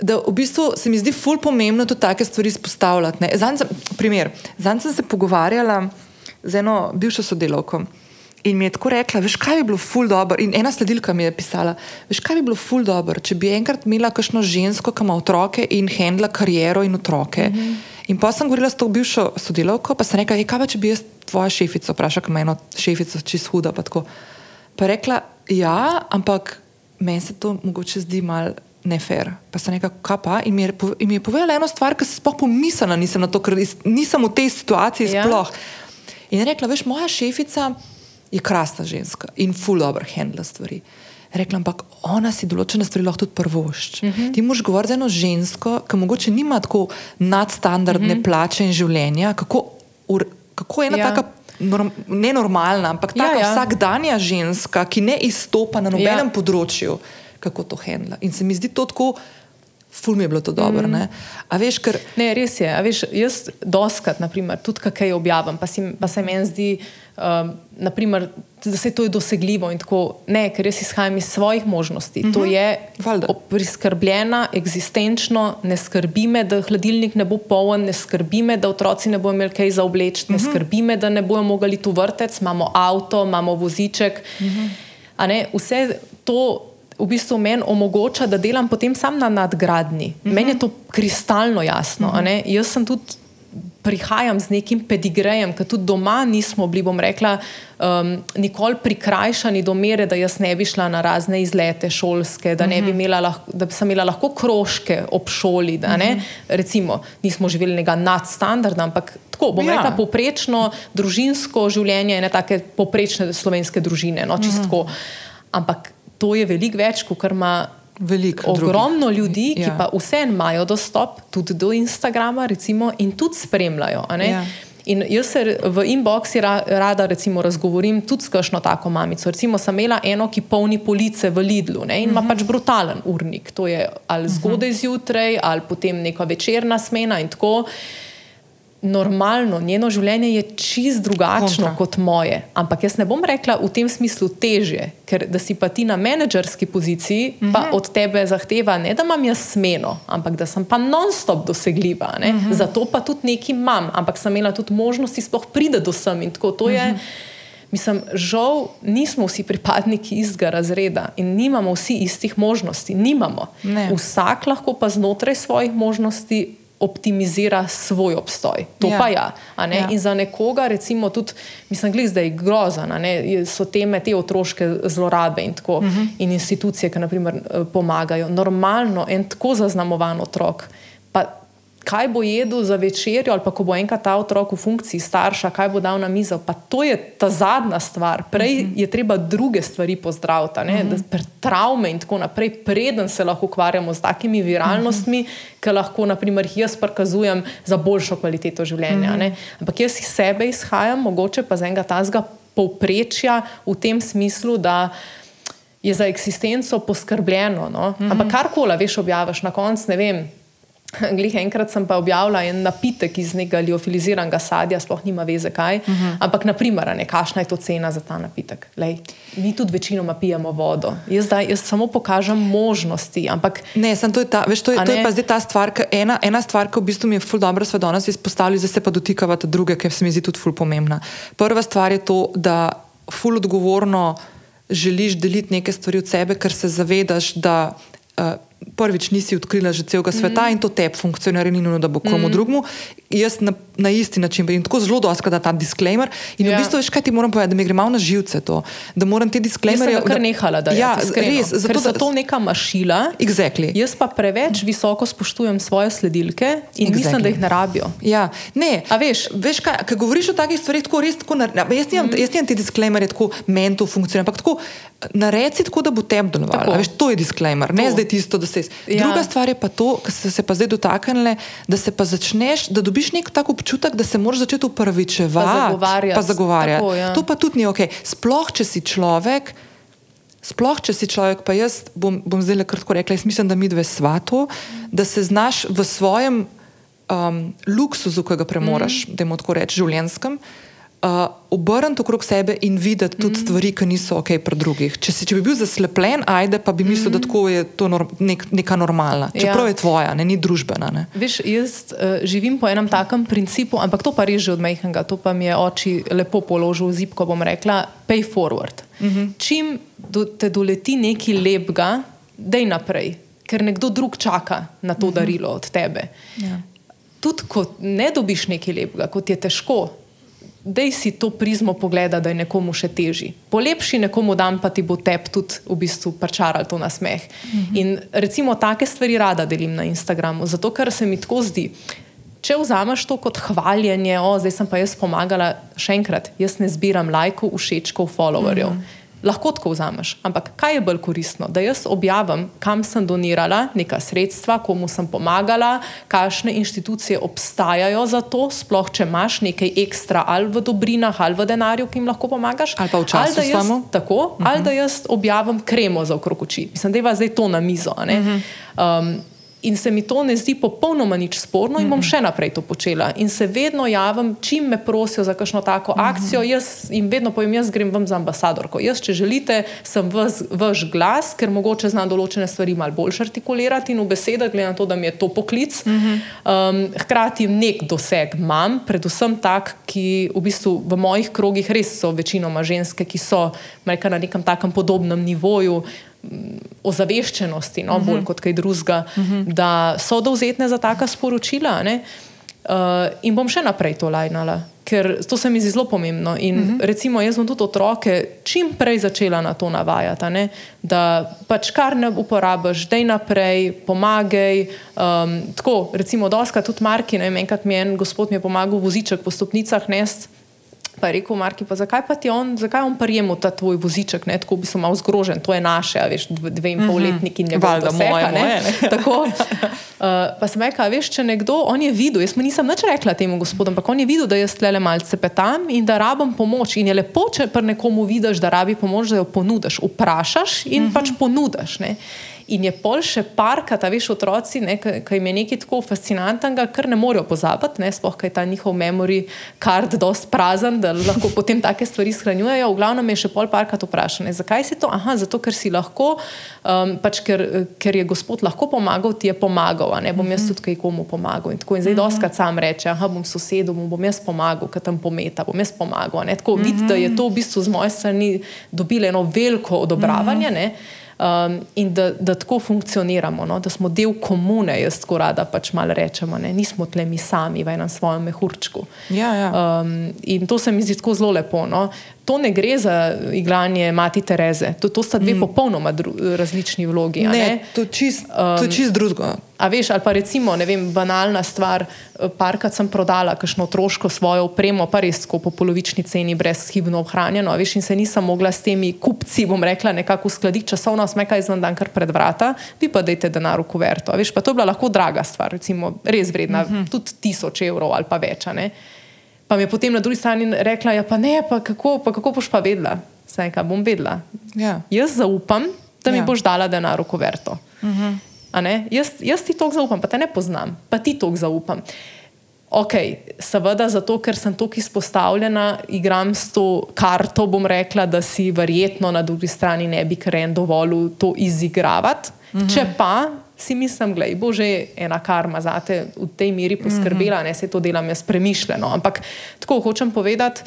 Da v bistvu se mi zdi ful pomembno tudi take stvari izpostavljati. Zanj sem, primer, zanj sem se pogovarjala z eno bivšo sodelovko in mi je tako rekla, veš, kaj bi bilo ful dobro. In ena sledilka mi je pisala, veš, kaj bi bilo ful dobro, če bi enkrat imela kakšno žensko, ki ima otroke in handla kariero in otroke. Mm -hmm. In pa sem govorila s to bivšo sodelovko, pa sem rekla, kaj pa če bi jaz tvojo šefico vprašala, kaj ima eno šefico, čist huda. Pa, pa rekla, ja, ampak meni se to mogoče zdi malo nefer. Pa sem rekla, kaj pa? In mi je, in mi je povedala eno stvar, ki se sploh pomislila nisem na to, ker nisem v tej situaciji ja. sploh. In je rekla, veš, moja šefica je krasna ženska in full dobro handla stvari. Rekla, ampak ona si določene stvari lahko tudi prvošči. Uh -huh. Ti moš govoriti z eno žensko, ki mogoče nima tako nadstandardne uh -huh. plače in življenja, kako, ur, kako ena ja. taka. Norm, ne normalna, ampak taka ja, ja. vsakdanja ženska, ki ne izstopa na nobenem ja. področju, kako to handla. In se mi zdi to tako, ful mi je bilo to dobro. Mm. Veš, ker... Ne, res je. Veš, jaz doskrat, naprimer, tudi kaj objavim, pa, si, pa se meni zdi, um, naprimer, da se to je dosegljivo in tako. Ne, ker jaz izhajam iz svojih možnosti. Mm -hmm. To mhm. je Valda. priskrbljena, eksistenčno, ne skrbi me, da hladilnik ne bo poln, ne skrbi me, da otroci ne bodo imeli kaj za obleč, mm -hmm. ne mhm. skrbi me, da ne bojo mogli tu vrtec, imamo avto, imamo voziček. Mm -hmm. ne, vse to v bistvu meni omogoča, da delam potem sam na nadgradni. Uh -huh. Meni je to kristalno jasno. Uh -huh. Jaz sem tudi. Prihajam z nekim pedigrejem, ki tudi doma nismo bili, bom rekla, um, nikoli prikrajšani do mere, da jaz ne bi šla na razne izlete šolske, da, ne bi Mhm. imela lahko, da bi sem imela lahko krožke ob šoli. Da, ne, recimo, nismo živeli nekega nadstandarda, ampak tako bom Ja. rekla, poprečno družinsko življenje, ene take poprečne slovenske družine. No, čistko. Ampak to je veliko več, kot ima Veliko ogromno drugih. ljudi, ki Ja. pa vseeno imajo dostop tudi do Instagrama recimo, in tudi spremljajo. Ja. In jaz se v inboxi ra, rada recimo, razgovorim tudi s kakšno tako mamico. Recimo, sem imela eno, ki polni police v Lidlu ne, in ima pač brutalen urnik. To je ali zgodaj zjutraj, ali potem neka večerna smena in tako. Normalno, njeno življenje je čist drugačno Kontra. kot moje. Ampak jaz ne bom rekla v tem smislu teže, ker da si pa ti na menedžerski poziciji, uh -huh. pa od tebe zahteva ne, da imam jaz smeno, ampak da sem pa non-stop dosegljiva. Uh -huh. Zato pa tudi nekaj imam, ampak sem imela tudi možnosti sploh pride do sem in tako. To je, uh -huh. Mislim, žal nismo vsi pripadniki istega razreda in nimamo vsi istih možnosti. Nimamo. Ne. Vsak lahko pa znotraj svojih možnosti optimizira svoj obstoj. To Ja. pa ja. Ja. In za nekoga, recimo, tudi, mislim, glih zdaj grozan, a ne, je- so teme te otroške zlorabe in tako, uh -huh. in institucije, ki naprimer eh, pomagajo. Normalno, en tako zaznamovan otrok. Kaj bo jedel za večerjo, ali pa ko bo enkrat ta otrok v funkciji starša, kaj bo dal na mizo. Pa to je ta zadnja stvar. Prej uh -huh. je treba druge stvari pozdraviti, uh -huh. da travme in tako naprej, preden se lahko ukvarjamo z takimi viralnostmi, uh -huh. ki lahko, naprimer, jaz prikazujem za boljšo kvaliteto življenja. Uh -huh. Ampak jaz iz sebe izhajam, mogoče pa z enega tazga povprečja v tem smislu, da je za eksistenco poskrbljeno. No? Mm -hmm. Ampak karkoli, veš, objaviš na koncu, ne vem. Glih enkrat sem pa objavila en napitek iz nekega liofiliziranega sadja, sploh nima veze kaj. Uh mhm. -huh. Ampak, naprimer, ne, kakšna je to cena za ta napitek? Lej, mi tudi večinoma pijemo vodo. Jaz, da, jaz samo pokažem možnosti. Ampak, ne, sem to, ta, veš, to, je, to je pa zdaj ta stvar, ena, ena stvar, ki v bistvu mi je ful dobro svet danes izpostavili, zdaj se pa dotikavate druge, ker se mi zdi tudi ful pomembna. Prva stvar je to, da ful odgovorno želiš deliti neke stvari od sebe, ker se zavedaš, da. Uh, prvič nisi odkrila že celega sveta mm. in to tebi funkcionira, ni nujno, da bo komu mm. drugemu. Jaz na, na isti način in tako zelo dosti, da ta disclaimer. In ja. v bistvu, veš, kaj ti moram povedati, da mi gre malo na živce to, da moram te disclaimerje. Ja, kar nehala, da ja, res, zato, ker so to neka mašila. Exactly. Jaz pa preveč visoko spoštujem svoje sledilke in exactly. mislim, da jih ne rabijo. Ja, ne. A veš, veš kaj, ko govoriš o takih stvarih, tako res tako, jaz nimam mm. te disclaimerje, tako meni to funkcionira, ampak tako naredi tako, da bo tebi delovalo. To je disclaimer, to. ne zdaj tisto, da se. Ja. Druga stvar je pa to, kar ste se pa zdaj dotaknili, da se pa začneš, da dobiš nek tak občutek, da se moraš začeti upravičevati, pa zagovarjati. Tako, ja. To pa tudi ni ok. Sploh, če si človek. Sploh, če si človek, pa jaz bom, bom zdaj le kratko rekla, jaz mislim, da mi dve svato, da se znaš v svojem um, luksusu, ki ga premoraš, mm. da jim tako rečem, življenskem, uh, uh, obrniti okrog sebe in videti tudi mm. stvari, ki niso ok pri drugih. Če, si, če bi bil zaslepljen, ajde, pa bi mislil, mm. da je to nor, nek, neka normalna. Čeprav ja. je tvoja, ne, ni družbena. Ne. Veš, jaz uh, živim po enem takem principu, ampak to pa res že od mehkega, to pa mi je oči lepo položil v zip, ko bom rekla: pay forward. Mm -hmm. Čim do, te doleti nekaj lepega, dej naprej, ker nekdo drug čaka na to mm -hmm. darilo od tebe. Ja. Tudi ko ne dobiš nekaj lepega, kot je težko, da si to prizmo pogleda, da je nekomu še težji. Polepši nekomu dan, pa ti bo tep tudi v bistvu pričaral to na smeh. Mm -hmm. In recimo take stvari rada delim na Instagramu, zato ker se mi tako zdi. Če vzameš to kot hvaljenje, o, zdaj sem pa jaz pomagala, še enkrat, jaz ne zbiram lajkov, všečkov, followerjev. Mm -hmm lahko tako vzameš. Ampak kaj je bolj koristno? Da jaz objavim, kam sem donirala neka sredstva, komu sem pomagala, kakšne inštitucije obstajajo za to, sploh če imaš nekaj ekstra ali v dobrinah ali v denarju, ki jim lahko pomagaš. Ali pa včasih ali samo. Tako, uh -huh. ali da jaz objavim kremo za okrog oči. Mislim, da je zdaj to na mizo. Uh -huh. um, In se mi to ne zdi popolnoma nič sporno, in bom še naprej to počela. In se vedno javim, čim me prosijo za kakšno tako akcijo, jaz jim vedno povem, jaz grem vam za ambasadorko. Jaz, če želite, sem vas, vaš glas, ker mogoče znam določene stvari malo bolj artikulirati in v besedah, glede na to, da mi je to poklic. Um, hkrati nek doseg imam, predvsem tak, ki v bistvu v mojih krogih res so večinoma ženske, ki so na nekem takem podobnem nivoju ozaveščenosti, no, uh -huh. bolj mhm. kot kaj drugega, uh mhm. -huh. da so dovzetne za taka sporočila. Uh, in bom še naprej to lajnala, ker to se mi zdi zelo pomembno. In uh mhm. -huh. recimo, jaz bom tudi otroke čim prej začela na to navajati, ne? da pač kar ne uporabiš, da je naprej, pomagaj. Um, tako, recimo, doska tudi Marki, ne enkrat mi je en gospod mi je pomagal voziček po stopnicah nest. Pa je rekel, Marki, pa zakaj pa ti on, zakaj on prijemo ta tvoj voziček, ne? tako bi se mal zgrožen, to je naše, veš, dve in pol mhm. letniki in ne bo da moja, ne. ne? tako, uh, pa sem rekla, veš, če nekdo, on je videl, jaz mu nisem nič rekla temu gospodu, ampak on je videl, da jaz tlele malce petam in da rabim pomoč in je lepo, če pri nekomu vidiš, da rabi pomoč, da jo ponudiš, vprašaš in uh mhm. -huh. pač ponudiš. Ne? In je pol še parka, ta veš, otroci, ki jim je nekaj tako fascinantnega, kar ne morejo pozabiti, sploh kaj ta njihov memory card dost prazen, da lahko potem take stvari shranjujejo. V glavnem je še pol parka to vprašanje. Zakaj si to? Aha, zato ker si lahko, um, pač ker, ker je gospod lahko pomagal, ti je pomagal, ne bom jaz mhm. tudi kaj komu pomagal. In tako in zdaj mhm. doskrat sam reče, aha, bom sosedu, bom jaz pomagal, ker tam pometa, bom jaz pomagal. Tako vidite, da je to v bistvu z moje strani dobilo eno veliko odobravanje. Ne? Um, in da, da tako funkcioniramo, no? da smo del komune, jaz tako rada pač malo rečemo, ne? nismo tle mi sami v enem svojem mehurčku. Ja, ja. Um, in to se mi zdi tako zelo lepo. No? To ne gre za igranje Mati Tereze, to, to sta dve mm. popolnoma dru, različni vlogi. Ne, ne? To je čist, um, čist drugo. A veš, ali pa recimo, ne vem, banalna stvar, eh, parkrat sem prodala kakšno otroško svojo opremo, pa res po polovični ceni, brezhibno ohranjeno, veš, in se nisem mogla s temi kupci, bom rekla, nekako uskladiti časovno, smeka izven dan kar pred vrata, vi pa dajte denar v kuverto. Pa to je bila lahko draga stvar, recimo, res vredna, mhm. -huh. tudi tisoč evrov ali pa več. Pa mi je potem na drugi strani rekla, ja, pa ne, pa kako, pa kako boš pa vedela? Saj, kaj bom vedela. Ja. Jaz zaupam, da mi Ja. boš dala denar v kuverto. Uh Mhm. -huh. jaz, jaz ti to zaupam, pa te ne poznam, pa ti to zaupam. Ok, seveda, zato ker sem tako izpostavljena, igram s to karto, bom rekla, da si verjetno na drugi strani ne bi kren dovolil to izigravati. Uh -huh. Če pa si mislim, da bo že ena karma za te v tej meri poskrbela, ne se to delam jaz premišljeno. Ampak tako hočem povedati.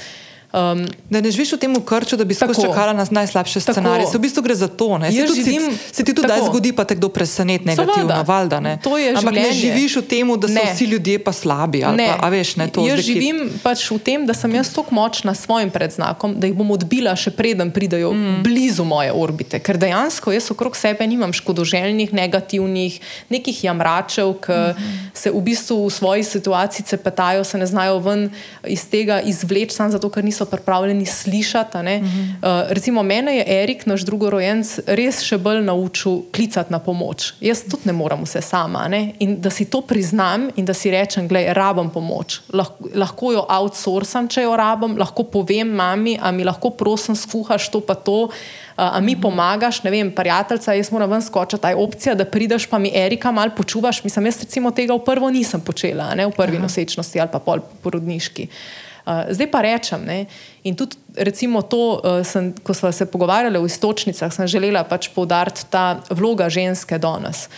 Um, Da ne živiš v tem krču, da bi Tako. čakala na najslabše scenarije. Se v bistvu gre za to. Ne? Se Jaz tudi, živim- se ti tudi tako. zgodi, pa te kdo preseneti negativno, valjda. Ne? To je Ampak ne življenje. živiš v tem, da so Ne. vsi ljudje pa slabi. Ne, Pa, veš, ne, jaz zdaj, ki- živim pač v tem, da sem jaz tako močna s svojim predznakom, da jih bom odbila, še preden pridejo mm. blizu moje orbite. Ker dejansko jaz okrog sebe nimam škodoželjnih, negativnih, nekih jamračev, ki mm -hmm. se v bistvu v svoji situaciji cepetajo, se ne znajo ven iz tega izvleči, samo zato, ker niso pripravljeni slišati. Mm -hmm. uh, recimo mene je Erik, naš drugorojenc, res še bolj naučil klicati na pomoč. Jaz tudi ne morem vse sama. Ne? In da si to priznam in da si rečem, gledaj, rabim pomoč. Lahko, lahko jo outsourcam, če jo rabim, lahko povem mami, a mi lahko prosim skuhaš to pa to. A mi pomagaš, ne vem, prijateljica, jaz moram ven skočiti, ta je opcija, da prideš, pa mi Erika malo počuvaš. Mislim, jaz recimo tega v prvo nisem počela, ne v prvi Aha. nosečnosti ali pa pol porodniški. Uh, zdaj pa rečem, ne, in tudi recimo to, uh, sem, ko smo se pogovarjali o istočnicah, sem želela pač poudariti ta vloga ženske danes.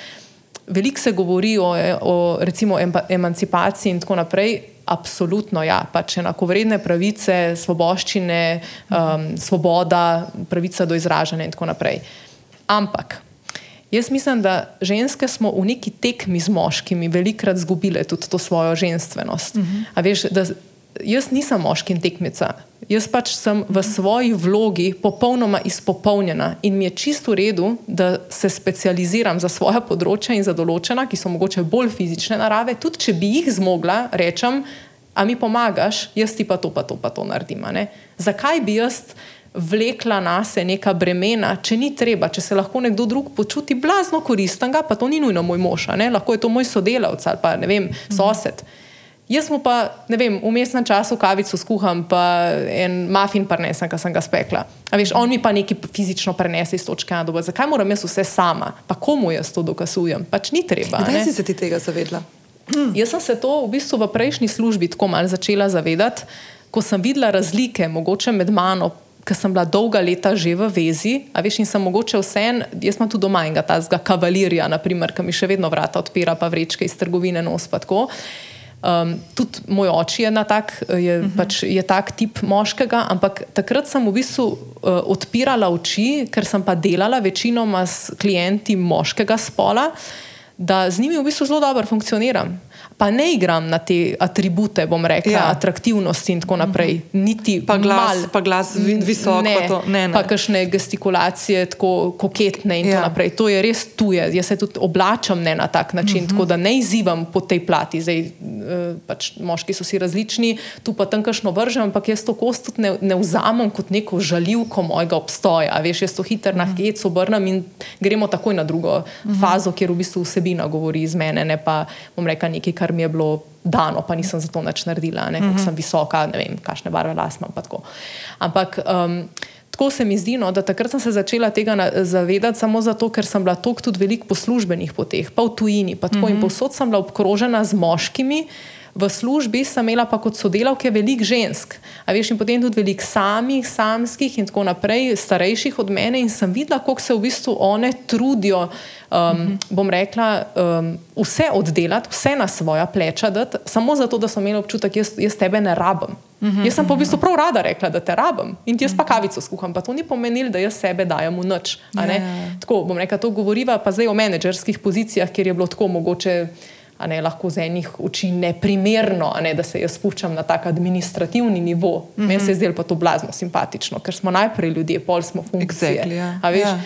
Veliko se govori o, o recimo emancipaciji in tako naprej. Absolutno, ja, pač enakovredne pravice, svoboščine, um, svoboda, pravica do izražanja in tako naprej. Ampak jaz mislim, da ženske smo v neki tekmi z moškimi velikrat izgubile tudi to svojo ženstvenost. Uh -huh. A veš, da jaz nisem moški in tekmica. Jaz pač sem v svoji vlogi popolnoma izpopolnjena in mi je čisto v redu, da se specializiram za svoje področja in za določena, ki so mogoče bolj fizične narave. Tudi če bi jih zmogla, rečem, a mi pomagaš, jaz ti pa to, pa to, pa to naredim. Zakaj bi jaz vlekla na se neka bremena, če ni treba, če se lahko nekdo drug počuti blazno koristnega, pa to ni nujno moj mož, lahko je to moj sodelavec ali pa ne vem, sosed. Jaz mu pa, ne vem, v mestnem času kavico skuham, pa en mafin prenesem, ki sem ga spekla. A veš, on mi pa nekaj fizično prenese iz točke A do B. Zakaj moram jaz vse sama? Pa komu jaz to dokazujem? Pač ni treba. Kdaj ne? si se ti tega zavedla? Jaz sem se to v bistvu v prejšnji službi tako malo začela zavedati, ko sem videla razlike mogoče med mano. Ker sem bila dolga leta že v vezi, a veš, in sem mogoče vseen, jaz imam tudi doma enega tazga kavalirja, naprimer, ki mi še vedno vrata odpira, pa vrečke iz trgovine nos pa tako. Um, tudi moj oče je, tak, je, uh -huh. pač, je tak tip moškega, ampak takrat sem v bistvu uh, odpirala oči, ker sem pa delala večinoma s klienti moškega spola, da z njimi v bistvu zelo dobro funkcioniram. Pa ne igram na te atribute, bom rekla, Ja. atraktivnosti in tako naprej. Niti Pa glas- mal. pa glas vi- visok, ne, pa to- ne, ne. Pa kakšne gestikulacije, tako koketne in Ja. tako naprej. To je res tuje. Jaz se tudi oblačam ne na tak način, uh -huh. tako da ne izzivam po tej plati. Zdaj, eh, pač moški so si različni, tu pa tam kakšno vržem, ampak jaz to kost tudi ne, ne vzamem kot neko žaljivko mojega obstoja. A Veš, jaz to hitro na hec obrnem in gremo takoj na drugo uh -huh. fazo, kjer v bistvu vsebina govori iz mene, ne pa bom rekla nekaj, kar mi je bilo dano, pa nisem za to nič naredila, ne, uh -huh. sem visoka, ne vem, kakšne barve las imam. Ampak um, tako se mi zdi, no, da takrat sem se začela tega zavedati samo zato, ker sem bila toliko tudi veliko po službenih poteh, pa v tujini, pa tako uh -huh. in povsod sem bila obkrožena z moškimi. V službi sem imela pa kot sodelavke veliko žensk, a veš, in potem tudi veliko samih, samskih in tako naprej, starejših od mene, in sem videla, kako se v bistvu one trudijo, um, uh -huh. bom rekla, um, vse oddelati, vse na svoja pleča, dati, samo zato, da so imeli občutek, jaz, jaz tebe ne rabim. Uh -huh. Jaz sem pa v bistvu prav rada rekla, da te rabim in ti jaz pa kavico skuham, pa to ni pomenilo, da jaz sebe dajem v noč. Ja, ja. Tako bom rekla, to govoriva pa zdaj o menedžerskih pozicijah, kjer je bilo tako mogoče. A ne lahko z enih oči neprimerno, ne, da se jaz spuščam na tak administrativni nivo. Mm -hmm. Meni se je zdelo pa to blazno simpatično, ker smo najprej ljudje, pol smo funkcije. Exactly, ja. Veš? Ja.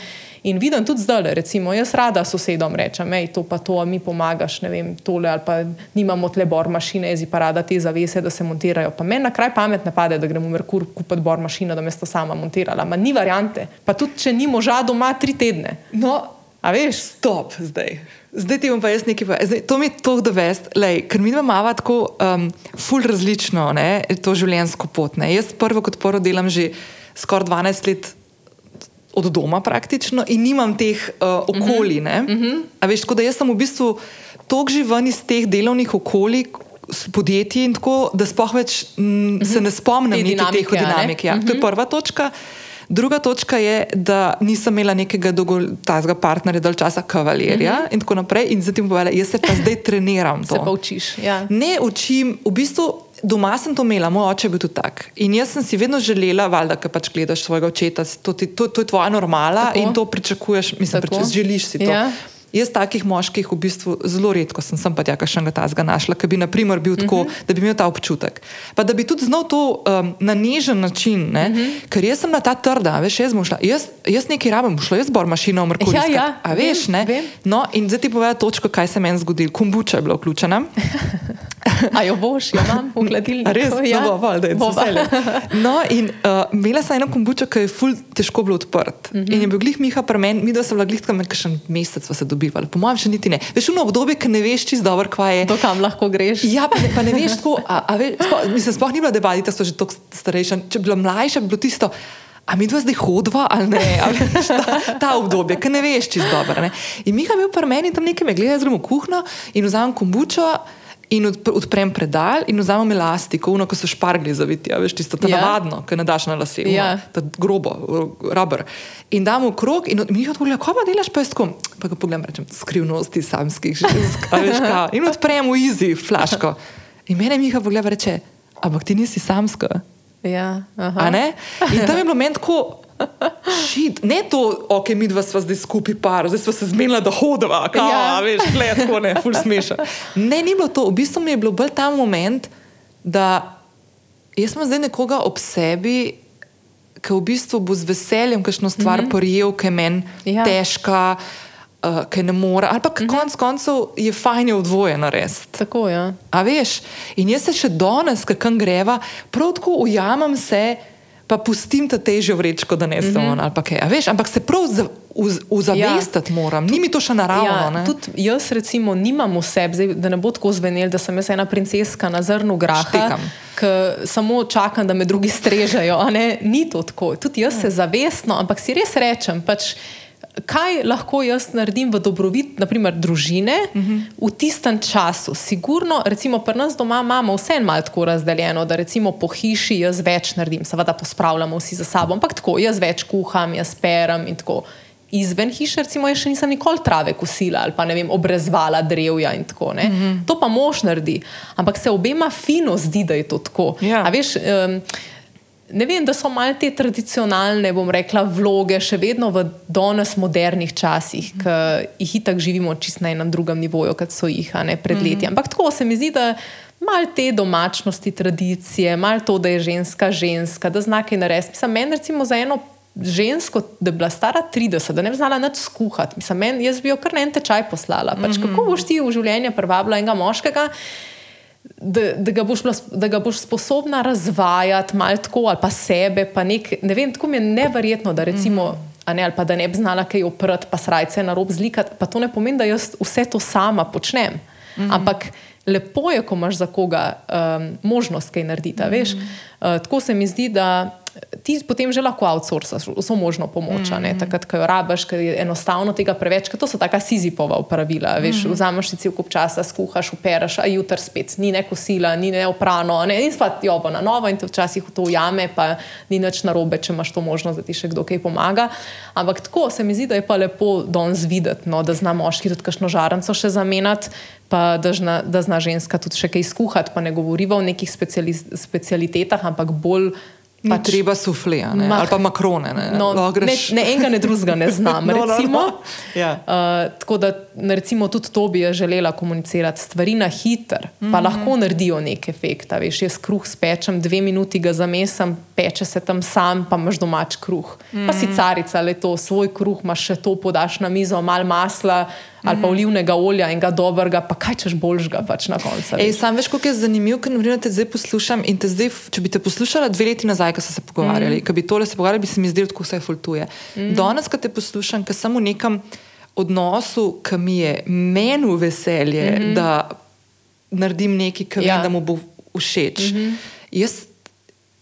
In vidim tudi zdaj, recimo, jaz rada sosedom rečem, hej, to pa to, mi pomagaš, ne vem, tole ali pa nimamo tle bor mašine, jaz pa rada te zavese, da se montirajo. Pa meni na kraj pamet ne pade, da gremo v Merkur kupiti bor mašino, da me sta sama montirala. Ma ni variante. Pa tudi, če ni moža doma tri tedne. No, A veš? Stop, zdaj. Zdaj ti bom pa jaz nekaj povedal. To mi je to dovest, lej, ker mi imamo tako um, ful različno ne, to življenjsko pot. Ne. Jaz prvo kot prvo delam že skoraj 12 let od doma praktično in nimam teh uh, okolij. Mm -hmm. veš, tako da jaz sem v bistvu tok živen iz teh delovnih okolij. Podjetji in tako, da spoh več m, mm, se ne spomnim niti teh dinamik. Ja. Mm -hmm. To je mhm. prva točka. Druga točka je, da nisem imela nekega dolgotrajnega partnerja, dalj časa kavalirja mm -hmm. in tako naprej. In zdaj ti bom povedala, jaz se pa zdaj treniram. To. Se pa učiš. Ja. Ne učim, v bistvu doma sem to imela, moj oče je bil tudi tak. In jaz sem si vedno želela, valjda, ker pač gledaš svojega očeta, to, to, to je tvoja normala tako. in to pričakuješ, mislim, da želiš si to. Ja. Jaz takih moških v bistvu zelo redko sem, sem pa tja še enega tazga našla, ki bi naprimer, bil tako, uh mhm. -huh. da bi imel ta občutek. Pa da bi tudi znal to um, na nežen način, ne? uh mhm. -huh. ker jaz sem na ta trda, veš, jaz, šla, jaz, jaz nekaj rabim, šlo jaz bor mašino v Merkurju. Ja, ja, a veš, vem, ne? Vem. No, in zdaj ti povem točko, kaj se meni zgodilo. Kumbuča je bila vključena. A jo boš, jo imam v gledalniku. Res, ja, no, bo, da je to vse. No, in uh, imela sem eno kombučo, ki je ful težko bilo odprt. Mm -hmm. In je bil glih Miha premen, mi da sem bila glih tam nekaj mesec, sva se dobivali. Po mojem, še niti ne. Veš, v obdobju, ki ne veš čist dobro, kva je. Do kam lahko greš. Ja, pa ne, pa ne veš tako. A, a veš, spo, mislim, sploh ni bila debati, da so že tako starejša. Če bi bila mlajša, bi bilo tisto. A mi dva zdaj hodva ali ne? Ali ta, ta obdobje, ki ne veš čist dobro. In Miha je bil pri meni tam nekaj, me gleda, zelo kuhno in vzamem kombučo. In odprem predal in vzamem elastiko, uno, ko so špargli zaviti, ja, veš, tisto ja. navadno, ki ne daš na lase, ja. ta grobo, rubber. In damo krog in mi jih odgovarjamo, kako pa delaš pestko? Pa ga pogledam, rečem, skrivnosti samskih žensk, veš, kaj. In odprem v izi, flaško. In mene mi jih pogleda, reče, ampak ti nisi samska. Ja, in tam je bilo meni tako. Šit. Ne to, ok, mi dva sva zdaj skupaj par, zdaj sva se zmenila, da hodava, kaj ja. veš, gledko, ne, ful smeša. Ne, ni bilo to, v bistvu mi je bil bolj ta moment, da jaz sem zdaj nekoga ob sebi, ki v bistvu bo z veseljem kakšno stvar mm -hmm. prijel, ki je meni ja. težka. Uh, ki ne more, ali pa mm -hmm. konec koncev je fajn, je odvojen res. Tako je. Ja. A veš, in jaz se še danes, kakam greva, prav tako ujamem se, pa pustim ta težjo vrečko, da ne samo mm -hmm. ali kaj. Veš, ampak se prav uzavestati ja. moram, ni mi to še naravno. Ja, tudi jaz, recimo, nimam vse, zdaj, da ne bo tako zvenel, da sem jaz ena princeska na zrnu graha. Samo čakam, da me drugi strežejo. Ni to tako. Tudi jaz ja. se zavestno, ampak si res rečem. Pač, kaj lahko jaz naredim v dobrobit, naprimer, družine uh mhm. -huh. v tistem času. Sigurno, recimo, pri nas doma imamo vse malo tako razdeljeno, da recimo po hiši jaz več naredim, seveda pospravljamo vsi za sabo, ampak tako, jaz več kuham, jaz perem in tako. Izven hiše, recimo, še nisem nikoli trave kosila ali pa ne vem, obrezvala drevja in tako naprej. Mm -hmm. To pa mož naredi, ampak se obema fino zdi, da je to tako. Ja. A veš. Um, ne vem, da so malo te tradicionalne, bom rekla, vloge še vedno v danes modernih časih, ki jih itak živimo čisto na enem drugem nivoju, kot so jih ne, pred leti. -hmm. Ampak tako se mi zdi, da malo te domačnosti, tradicije, malo to, da je ženska ženska, da zna kaj narediti. Mislim, meni recimo za eno. Žensko, da je bila stara 30, da ne bi znala nič skuhati. Mislim, men, jaz bi jo kar na en tečaj poslala. Pač, mm -hmm. Kako boš ti v življenju privabila enega moškega, da, da, ga boš, da ga boš sposobna razvajati, malo tako ali pa sebe. Pa nek, ne vem, tako mi je neverjetno, da recimo. Mm -hmm. ne, pa da ne bi znala kaj oprati, pa srajce na rob zlikati. Pa to ne pomeni, da jaz vse to sama počnem. Mm -hmm. Ampak lepo je, ko imaš za koga um, možnost kaj narediti. Mm -hmm. uh, tako se mi zdi, da ti potem že lahko outsourcaš vso možno pomoč, mm -hmm. takrat, ko jo rabiš, ker je enostavno tega preveč, ker to so taka sizipova pravila. Veš, mm -hmm. vzameš si cel kup časa, skuhaš, upereš, a jutr spet ni neko sila, ni neoprano, ne, in spet jo bo na novo in te včasih v to ujame, pa ni nič narobe, če imaš to možnost, da ti še kdo kaj pomaga. Ampak tako se mi zdi, da je pa lepo danes videti, no, da zna moški tudi kakšno žarenco še zamenjati. Pa da zna, da zna ženska tudi še kaj skuhati, pa ne govoriva o nekih specialitetah, ampak bolj Pač, treba sufle, ali pa makrone. Ne, no, ne, ne enega, ne drugega ne znam. no, no, no. Ja. Uh, tako da recimo, tudi to bi želela komunicirati. Stvari na hiter, mm -hmm. pa mhm. lahko naredijo nek efekt. Veš, jaz kruh spečem, dve minuti ga zamesam, peče se tam sam, pa imaš domač kruh. Mm -hmm. Pa si mhm. carica, le to svoj kruh, imaš še to, podaš na mizo, malo masla ali pa olivnega olja in ga dobrega, pa kaj češ boljšega pač na koncu. Sam veš, kako je zanimivo, ker te zdaj poslušam in te zdaj, če bi te poslušala dve leti nazaj, ko so se pogovarjali, mm. ko bi tole se pogovarjali, bi se mi zdelo, kako se fultuje. Mm. Danes, ko te poslušam, ker sem v nekem odnosu, ki mi je meni v veselje, mm -hmm. da naredim nekaj, kar ja. vem, da mu bo všeč. Mm -hmm. jaz,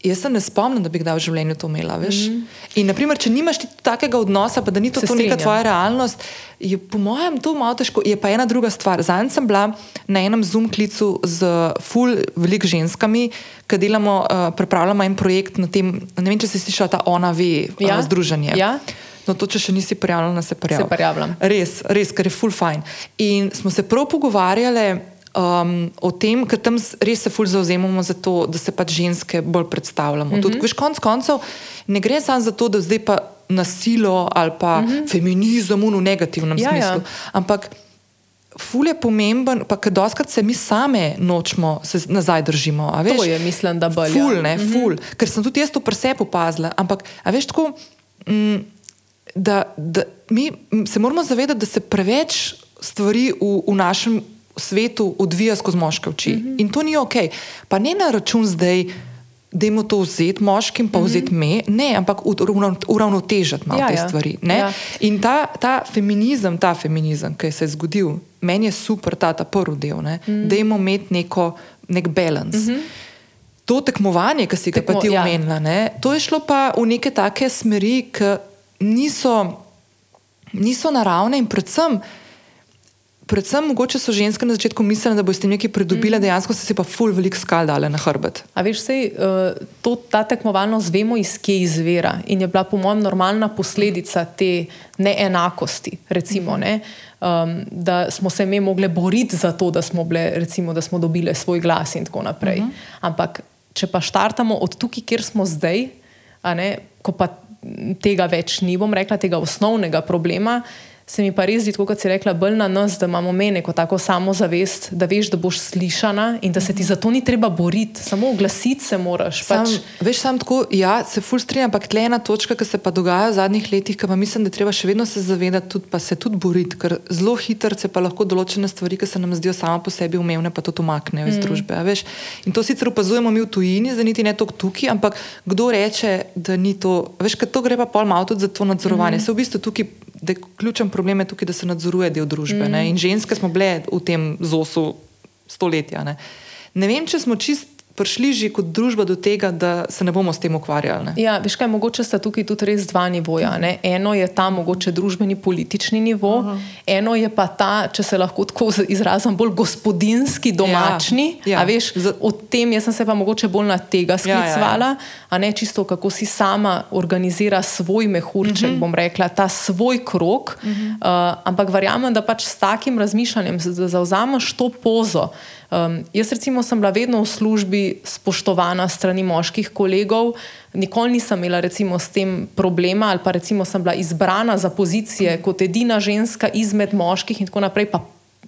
jaz se ne spomnim, da bi kdaj v življenju to imela. Mm -hmm. In, naprimer, če nimaš takega odnosa, pa da ni to, to neka tvoja realnost, je po mojem to malo težko. Je pa ena druga stvar. Zanj sem bila na enem zoom klicu z full velik ženskami, ki delamo, uh, pripravljamo en projekt na tem. Ne vem, če si slišala ta ona ve ja? uh, združenje. Ja? No, to, če še nisi prijavljena, se prijavljam. Se prijavljam. Res, res, ker je full fine. In smo se prav pogovarjali um, o tem, ker tam res se fulj zauzemamo za to, da se pač ženske bolj predstavljamo. Mm -hmm. Tudi, veš, konc koncev ne gre samo za to, da zdaj pa nasilo ali pa mm -hmm. feminizem v negativnem ja, smislu. Ja. Ampak ful je pomemben, pa ker doskrat se mi same nočemo, se nazaj držimo. To je, mislim, da bolj. Ful, ne, mm -hmm. ful. Ker sem tudi jaz to pri sebi opazila. Ampak, a veš, tako. Mm, Da, da mi se moramo zavedati, da se preveč stvari v, v našem svetu odvija skozi moške oči. Mm -hmm. In to ni ok. Pa ne na račun zdaj, da jim to vzeti moškim, pa mm -hmm. vzeti me, ne, ampak uravnotežiti malo ja, te ja. stvari. Ja. In ta, ta feminizem, ta feminizem, ki se je zgodil, meni je super, ta, ta prvi del, mm -hmm. da imamo imeti neko, nek balans. Mm -hmm. To tekmovanje, ki si ga Tekmo, ti ja. omenila, ja. to je šlo pa v neke take smeri, ki niso, niso naravne in predvsem. Predvsem mogoče so ženske na začetku mislile, da bo s tem nekaj pridobile, mm. dejansko so se pa ful velik skal dale na hrbet. A veš, sej, uh, to, ta tekmovalnost vemo, iz kje izvira in je bila po mojem normalna posledica te neenakosti. Recimo, ne? um, da smo se mi mogli boriti za to, da smo, bile, recimo, da smo dobile svoj glas in tako naprej. Mm -hmm. Ampak če pa štartamo od tukaj, kjer smo zdaj, ne, ko pa tega več ni, bom rekla, tega osnovnega problema se mi pa res zdi, kot si rekla, bolj na nas, da imamo mene kot tako samozavest, da veš, da boš slišana in da se ti za to ni treba boriti, samo oglasiti se moraš. Sam, pač. Veš, sam tako, ja, se ful strinjam, ampak tle ena točka, ki se pa dogaja v zadnjih letih, ki pa mislim, da treba še vedno se zavedati, tudi, pa se tudi boriti, ker zelo hitro se pa lahko določene stvari, ki se nam zdijo sama po sebi umevne, pa tudi umaknejo iz mm. družbe. In to sicer opazujemo mi v tujini, zdaj niti ne toliko tukaj, ampak kdo reče, da ni to, veš, ker to gre pa pol malo tudi za to nadzorovanje. Mm. Se v bistvu tukaj da je ključen problem je tukaj, da se nadzoruje del družbe. Mm. In ženske smo bile v tem zosu stoletja. Ne, ne vem, če smo čist prišli že kot družba do tega, da se ne bomo s tem ukvarjali. Ne? Ja, veš kaj, mogoče sta tukaj tudi res dva nivoja. Ne? Eno je ta mogoče družbeni politični nivo, uh -huh. eno je pa ta, če se lahko tako izrazim, bolj gospodinski, domačni. Ja, ja. Veš, o tem jaz sem se pa mogoče bolj na tega sklicevala, ja, ja, ja. a ne čisto kako si sama organizira svoj mehurček, uh mhm. -huh. bom rekla, ta svoj krok. Uh -huh. uh, ampak verjamem, da pač s takim razmišljanjem, da zauzameš to pozo. Um, jaz, recimo, sem bila vedno v službi spoštovana strani moških kolegov, nikoli nisem imela recimo, s tem problema, ali pa recimo, sem bila izbrana za pozicije kot edina ženska izmed moških in tako naprej.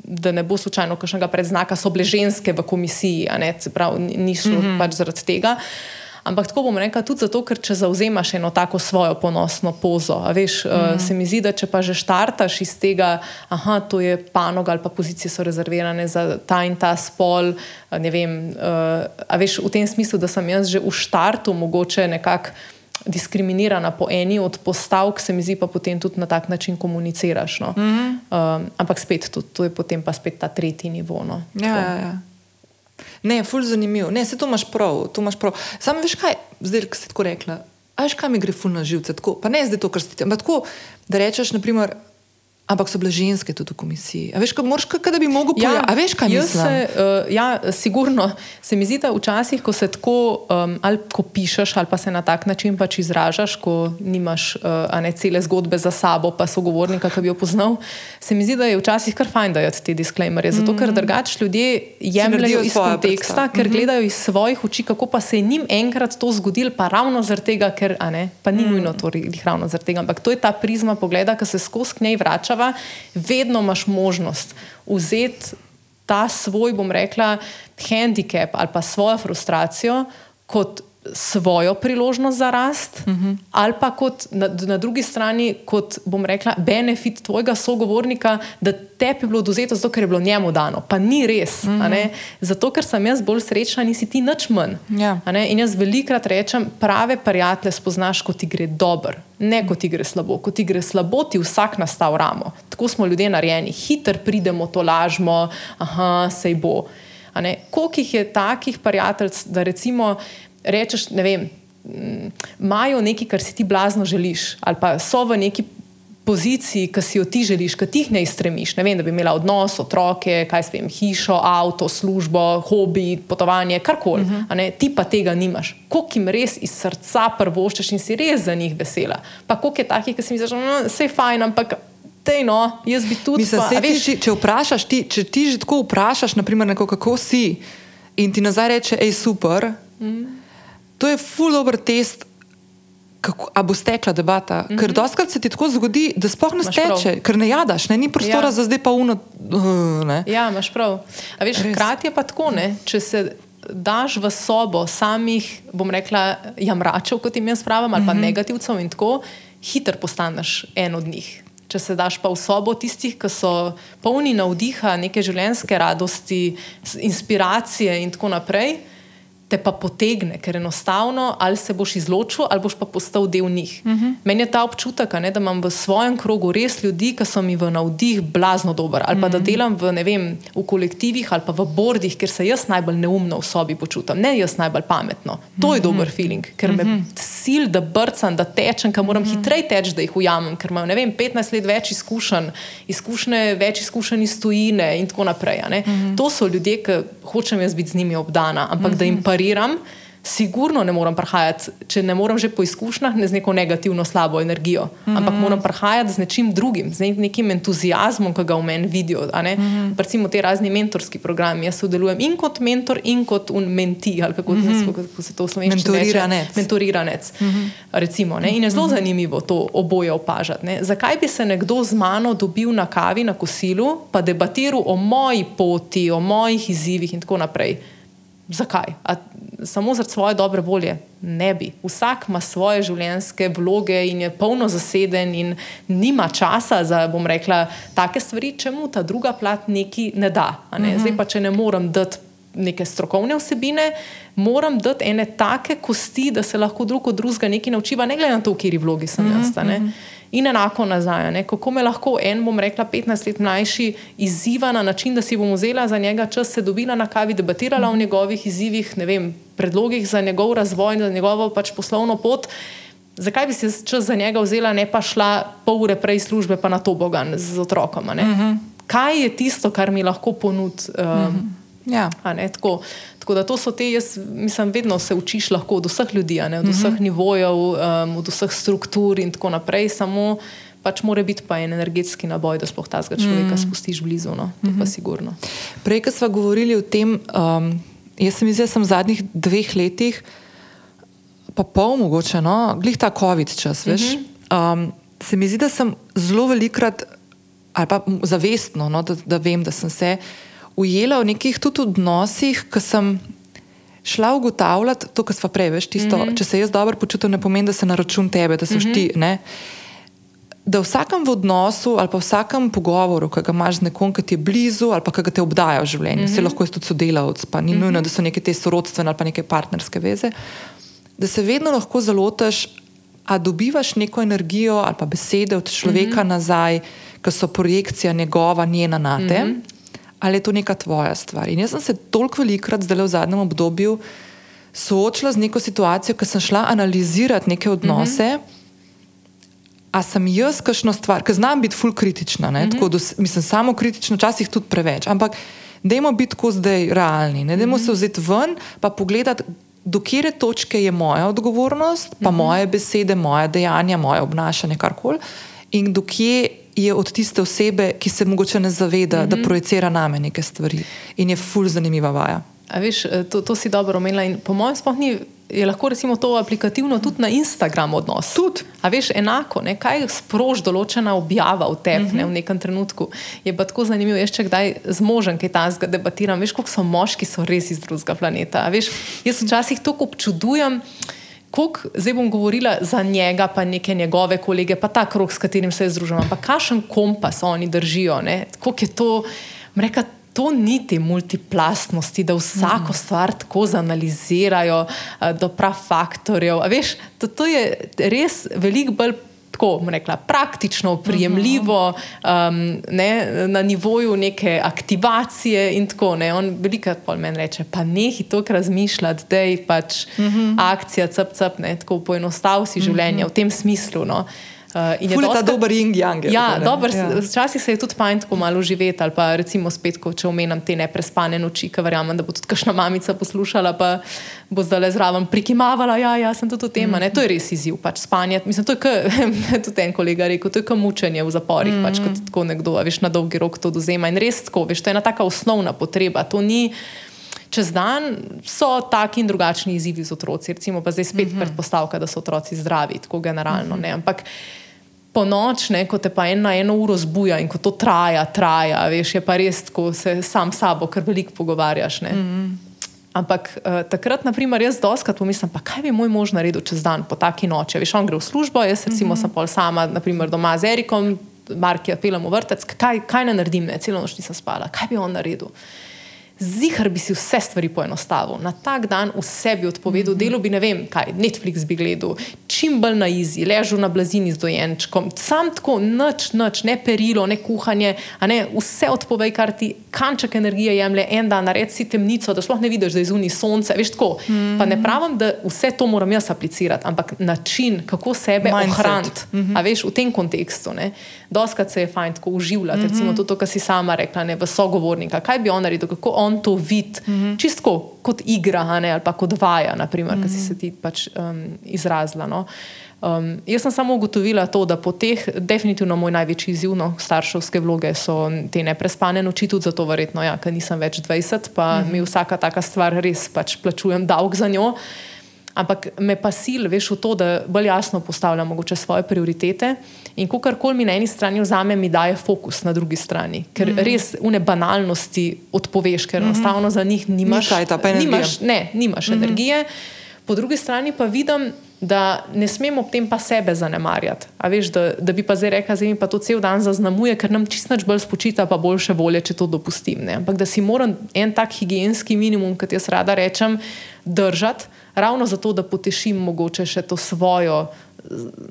Da ne bo slučajno kakšnega predznaka, so bile ženske v komisiji, ne, prav, ni šlo mm -hmm. pač zaradi tega. Uh, Ampak tako bom rekla tudi zato, ker če zauzemaš eno tako svojo ponosno pozo. Veš, mm -hmm. Se mi zdi, da če pa že štartaš iz tega, da to je panoga ali pa pozicije so rezervirane za ta in ta spol. Vem, uh, a veš v tem smislu, da sem jaz že v štartu mogoče nekako. Diskriminirana po eni od postavk, se mi zdi, pa potem tudi na tak način komuniciraš. No? Mm -hmm. um, ampak spet, tudi, to je potem pa spet ta tretji nivo. No? Ja, ja, ja. Ne, ful zanimivo. Ne, se to imaš prav, to imaš prav. Samo veš kaj, zdaj, ki si tako rekla. A veš, kaj mi gre ful na živce? Tako, pa ne zdaj to, kar si ti. Ampak tako, da rečeš, naprimer, Ampak so bile ženske tudi v komisiji. A veš, kaj, moraš, kaj, da bi mogel povedati? Ja, a veš, kaj mislim? Se, uh, ja, sigurno. Se mi zdi, da včasih, ko se tako um, ali ko pišeš, ali pa se na tak način pač izražaš, ko nimaš uh, ne cele zgodbe za sabo, pa sogovornika, ki bi jo poznal, se mi zdi, da je včasih kar fajn dajati te disclaimerje. Zato, ker mm. drugač ljudje jemljajo iz konteksta, ker mm -hmm. gledajo iz svojih oči, kako pa se je njim enkrat to zgodilo, pa ravno zaradi tega, ker ne, pa ni mm. nujno to ravno zaradi tega. Ampak to je ta prizma pogleda, ki se skozi k njej vrača država, vedno imaš možnost vzeti ta svoj, bom rekla, handicap ali pa svojo frustracijo kot svojo priložnost za rast, uh -huh. ali pa kot na, na drugi strani, kot bom rekla, benefit tvojega sogovornika, da te je bilo oduzeto, zato ker je bilo njemu dano. Pa ni res. Uh -huh. Zato, ker sem jaz bolj srečna, nisi ti nič manj. Ja. In jaz velikrat rečem, prave prijatelje spoznaš, ko ti gre dobro, ne ko ti gre slabo. Ko ti gre slabo, ti vsak nastav ramo. Tako smo ljudje narejeni, hiter pridemo, to lažemo, aha, sej bo. Koliko jih je takih prijateljev, da recimo rečeš, ne vem, imajo nekaj, kar si ti blazno želiš, ali pa so v neki poziciji, ki si jo ti želiš, ki ti ne iztremiš. Ne vem, da bi imela odnos, otroke, kaj s tem, hišo, avto, službo, hobi, potovanje, karkoli. Uh -huh. Ti pa tega nimaš. Koliko jim res iz srca prvoščeš in si res za njih vesela. Pa koliko je takih, ki si mi da no, je vse fajn, ampak. Tej, no, jaz bi tudi Mislim, pa, veš, ti, če, vprašaš, ti, če ti že tako vprašaš, naprimer, neko, kako si, in ti nazaj reče, hej, super, mm to je full dobro test. Kako, a bo stekla debata? Mm -hmm. Ker doskrat se ti tako zgodi, da sploh ne steče, ker ne jadaš, ne? ni prostora ja. za zdaj pa uno. Uh, ja, imaš prav. A veš, hkrati je pa tako, ne? če se daš v sobo samih, bom rekla, jamračev, kot jim jaz pravim, ali pa mm -hmm. negativcev in tako, hiter postaneš en od njih. Če se daš pa v sobo tistih, ki so polni navdiha, neke življenjske radosti, inspiracije in tako naprej te pa potegne, ker enostavno ali se boš izločil, ali boš pa postal del njih. Uh mhm. -huh. Meni je ta občutek, ne, da imam v svojem krogu res ljudi, ki so mi v navdih blazno dober, ali pa uh -huh. da mhm. delam v, vem, v kolektivih ali pa v bordih, kjer se jaz najbolj neumno v sobi počutim, ne jaz najbolj pametno. To je uh -huh. dober feeling, ker uh -huh. me mhm. sil, da brcam, da tečem, ker moram uh -huh. hitreje teči, da jih ujamem, ker imam vem, 15 let več izkušenj, izkušnje, več izkušenj iz tujine in tako naprej. Uh -huh. To so ljudje, ki hočem jaz biti z njimi obdana, ampak uh -huh. da jim pa pariram, sigurno ne morem prihajati, če ne morem že po izkušnjah, ne z neko negativno, slabo energijo, mm -hmm. ampak moram prihajati z nečim drugim, z nekim entuzijazmom, ki ga v meni vidijo. Mm -hmm. Recimo te razni mentorski programi. Jaz sodelujem in kot mentor, in kot menti, ali kako, mm -hmm. kako se to slovenčno reče. Mentoriranec. Mentoriranec. Mm -hmm. recimo, in je zelo mm -hmm. zanimivo to oboje opažati. Ne? Zakaj bi se nekdo z mano dobil na kavi, na kosilu, pa debatiral o moji poti, o mojih izzivih in tako naprej? Zakaj? A samo zaradi svoje dobre volje? Ne bi. Vsak ima svoje življenjske vloge in je polno zaseden, in nima časa za, bom rekla, take stvari, če mu ta druga plat neki ne da. Ne? Mhm. Zdaj pa, če ne morem dati neke strokovne vsebine, moram dati ene take kosti, da se lahko drug od drugega nekaj naučiva, ne glede na to, v kateri vlogi sem jaz. Mhm. In enako nazaj, ne? kako me lahko en, bom rekla, 15 let mlajši izziva na način, da si bom vzela za njega čas, se dobila na kavi, debatirala mm. o njegovih izzivih, vem, predlogih za njegov razvoj, za njegovo pač poslovno pot. Zakaj bi si čas za njega vzela, ne pa šla pol ure prej službe, pa na to bogan z otrokom? Mm -hmm. Kaj je tisto, kar mi lahko ponudi? Um, mm -hmm. Ja. Tako, tako da to so te, jaz mislim, vedno se učiš lahko od vseh ljudi, od uh -huh. vseh mhm. nivojev, um, od vseh struktur in tako naprej. Samo pač mora biti pa en energetski naboj, da sploh ta človeka uh mhm. -huh. spustiš blizu. No? To uh -huh. pa mhm. sigurno. Prej, ko smo govorili o tem, um, jaz sem izjel v zadnjih dveh letih, pa pol mogoče, no, glih ta COVID čas, veš. Uh -huh. um, se mi zdi, da sem zelo velikrat, ali pa zavestno, no, da, da vem, da sem se ujela v nekih tudi odnosih, ki sem šla ugotavljati to, kar smo prej, veš, tisto, mm -hmm. če se jaz dobro počutim, ne pomeni, da se na račun tebe, da so mm -hmm. ti. Ne? Da v vsakem odnosu ali pa v vsakem pogovoru, ki ga imaš z nekom, ki ti je blizu ali pa ki te obdaja v življenju, mm -hmm. se lahko tudi sodelavc, pa ni mm -hmm. nujno, da so neke te sorodstvene ali pa neke partnerske veze, da se vedno lahko zalotiš, a dobivaš neko energijo ali pa besede od človeka mm -hmm. nazaj, ki so projekcija njegova, njena na te. Mm -hmm ali je to neka tvoja stvar. In jaz sem se toliko velikrat zdaj v zadnjem obdobju soočila z neko situacijo, ker sem šla analizirati neke odnose. Mm -hmm. A sem jaz kakšno stvar, ker znam biti ful kritična, mm -hmm. do, mislim, samo kritična, včasih tudi preveč. Ampak dajmo biti tako zdaj realni, ne dajmo mm -hmm. se vzeti ven, pa pogledati, do kere točke je moja odgovornost, pa mm -hmm. moje besede, moje dejanja, moje obnašanje, karkoli, in do kje je od tiste osebe, ki se mogoče ne zaveda, mm -hmm. da mhm. projicira name neke stvari. In je ful zanimiva vaja. A veš, eh, to, to si dobro omenila. In po mojem, sploh ni je lahko recimo to aplikativno tudi na Instagram odnos. Tudi. A veš, enako, ne? kaj sproži določena objava v tebi uh -huh. ne, v nekem trenutku. Je pa tako zanimivo, jaz če kdaj z možem kaj tajnega debatiram, veš, koliko so moški, so res iz drugega planeta. A veš, jaz včasih to občudujem. Kolik, zdaj bom govorila za njega, pa neke njegove kolege, pa ta krok, s katerim se združujemo. Ampak kakšen kompas oni držijo, kako je to, reka, to ni te multiplastnosti, da vsako mm. stvar tako zanalizirajo eh, do prav faktorjev. Veš, to, to je res veliko bolj. Tako rekla, praktično, prijemljivo, um, ne, na nivoju neke aktivacije. In tako naprej. On veliko krat meni reče: Pa nehi to razmišljati, da je pač uh mhm. -huh. akcija, cep, cep, ne, tako poenostavi si življenje uh -huh. v tem smislu. No. Uh, in je to dober yin yang. Ja, dober, ja. Včasih se je tudi fajn tako malo živeti, ali pa recimo spet, ko, če omenjam te neprespane noči, ki verjamem, da bo tudi kakšna mamica poslušala, pa bo zdaj le zraven prikimavala. Ja, ja, sem tudi v tem. Mm. To je res izziv, pač spanje. Mislim, to je k, tudi en kolega rekel, to je kot mučenje v zaporih, mm. pač kot tako nekdo, veš, na dolgi rok to dozema. In res tako, veš, to je ena taka osnovna potreba. To ni čez dan so taki in drugačni izzivi z otroci. Recimo, pa zdaj spet mhm. -huh. predpostavka, da so otroci zdravi, tako generalno. Uh -huh. Ampak po noč, ne, ko te pa ena eno uro zbuja in ko to traja, traja, veš, je pa res, ko se sam s sabo kar veliko pogovarjaš. Uh mhm. -huh. Ampak uh, takrat, naprimer, jaz doskrat pomislim, pa kaj bi moj mož naredil čez dan po taki noči. Veš, on gre v službo, jaz recimo mhm. -huh. sem pol sama, naprimer doma z Erikom, Marki apelom v vrtec, kaj, kaj ne naredim, ne, celo noč nisem spala, kaj bi on naredil zihar bi si vse stvari poenostavil. Na tak dan vse bi odpovedal, mm -hmm. delo bi ne vem, kaj, Netflix bi gledal, čim bolj na izi, ležal na blazini z dojenčkom, sam tako, noč, noč, ne perilo, ne kuhanje, ne, vse odpovej, kar ti kanček energije jemlje, en dan naredi si temnico, da sploh ne vidiš, da je zunaj sonce. Veš, tako, mm -hmm. Pa ne pravim, da vse to moram jaz aplicirati, ampak način, kako sebe ohraniti, mm -hmm. a veš, v tem kontekstu. Doskrat se je fajn tako uživati, mm -hmm. recimo to, kar si sama rekla, ne, v sogovornika, kaj bi on naredil, kako on on to vidi, mm -hmm. čisto kot igra ne, ali pa kot vaja, naprimer, mm -hmm. ki si se ti pač um, izrazila. No. Um, jaz sem samo ugotovila to, da po teh, definitivno moj največji izziv no, starševske vloge so te neprespane noči, tudi zato, verjetno, ja, ker nisem več 20, pa mm -hmm. mi vsaka taka stvar res pač plačujem dolg za njo. Ampak me pa sil, veš, v to, da bolj jasno postavljam mogoče svoje prioritete. In ko karkoli mi na eni strani vzame, mi daje fokus na drugi strani, ker mm -hmm. res une banalnosti odpoveš, ker mm -hmm. enostavno za njih nimaš, nimaš, ne, nimaš mm -hmm. energije. Po drugi strani pa vidim, da ne smemo ob tem pa sebe zanemarjati. Veš, da, da bi pa zdaj rekla, da mi pa to cel dan zaznamuje, ker nam čisto bolj spočita, pa boljše volje, če to dopustim. Ne? Ampak da si moram en tak higijenski minimum, kot jaz rada rečem, držati, ravno zato, da potešim mogoče še to svojo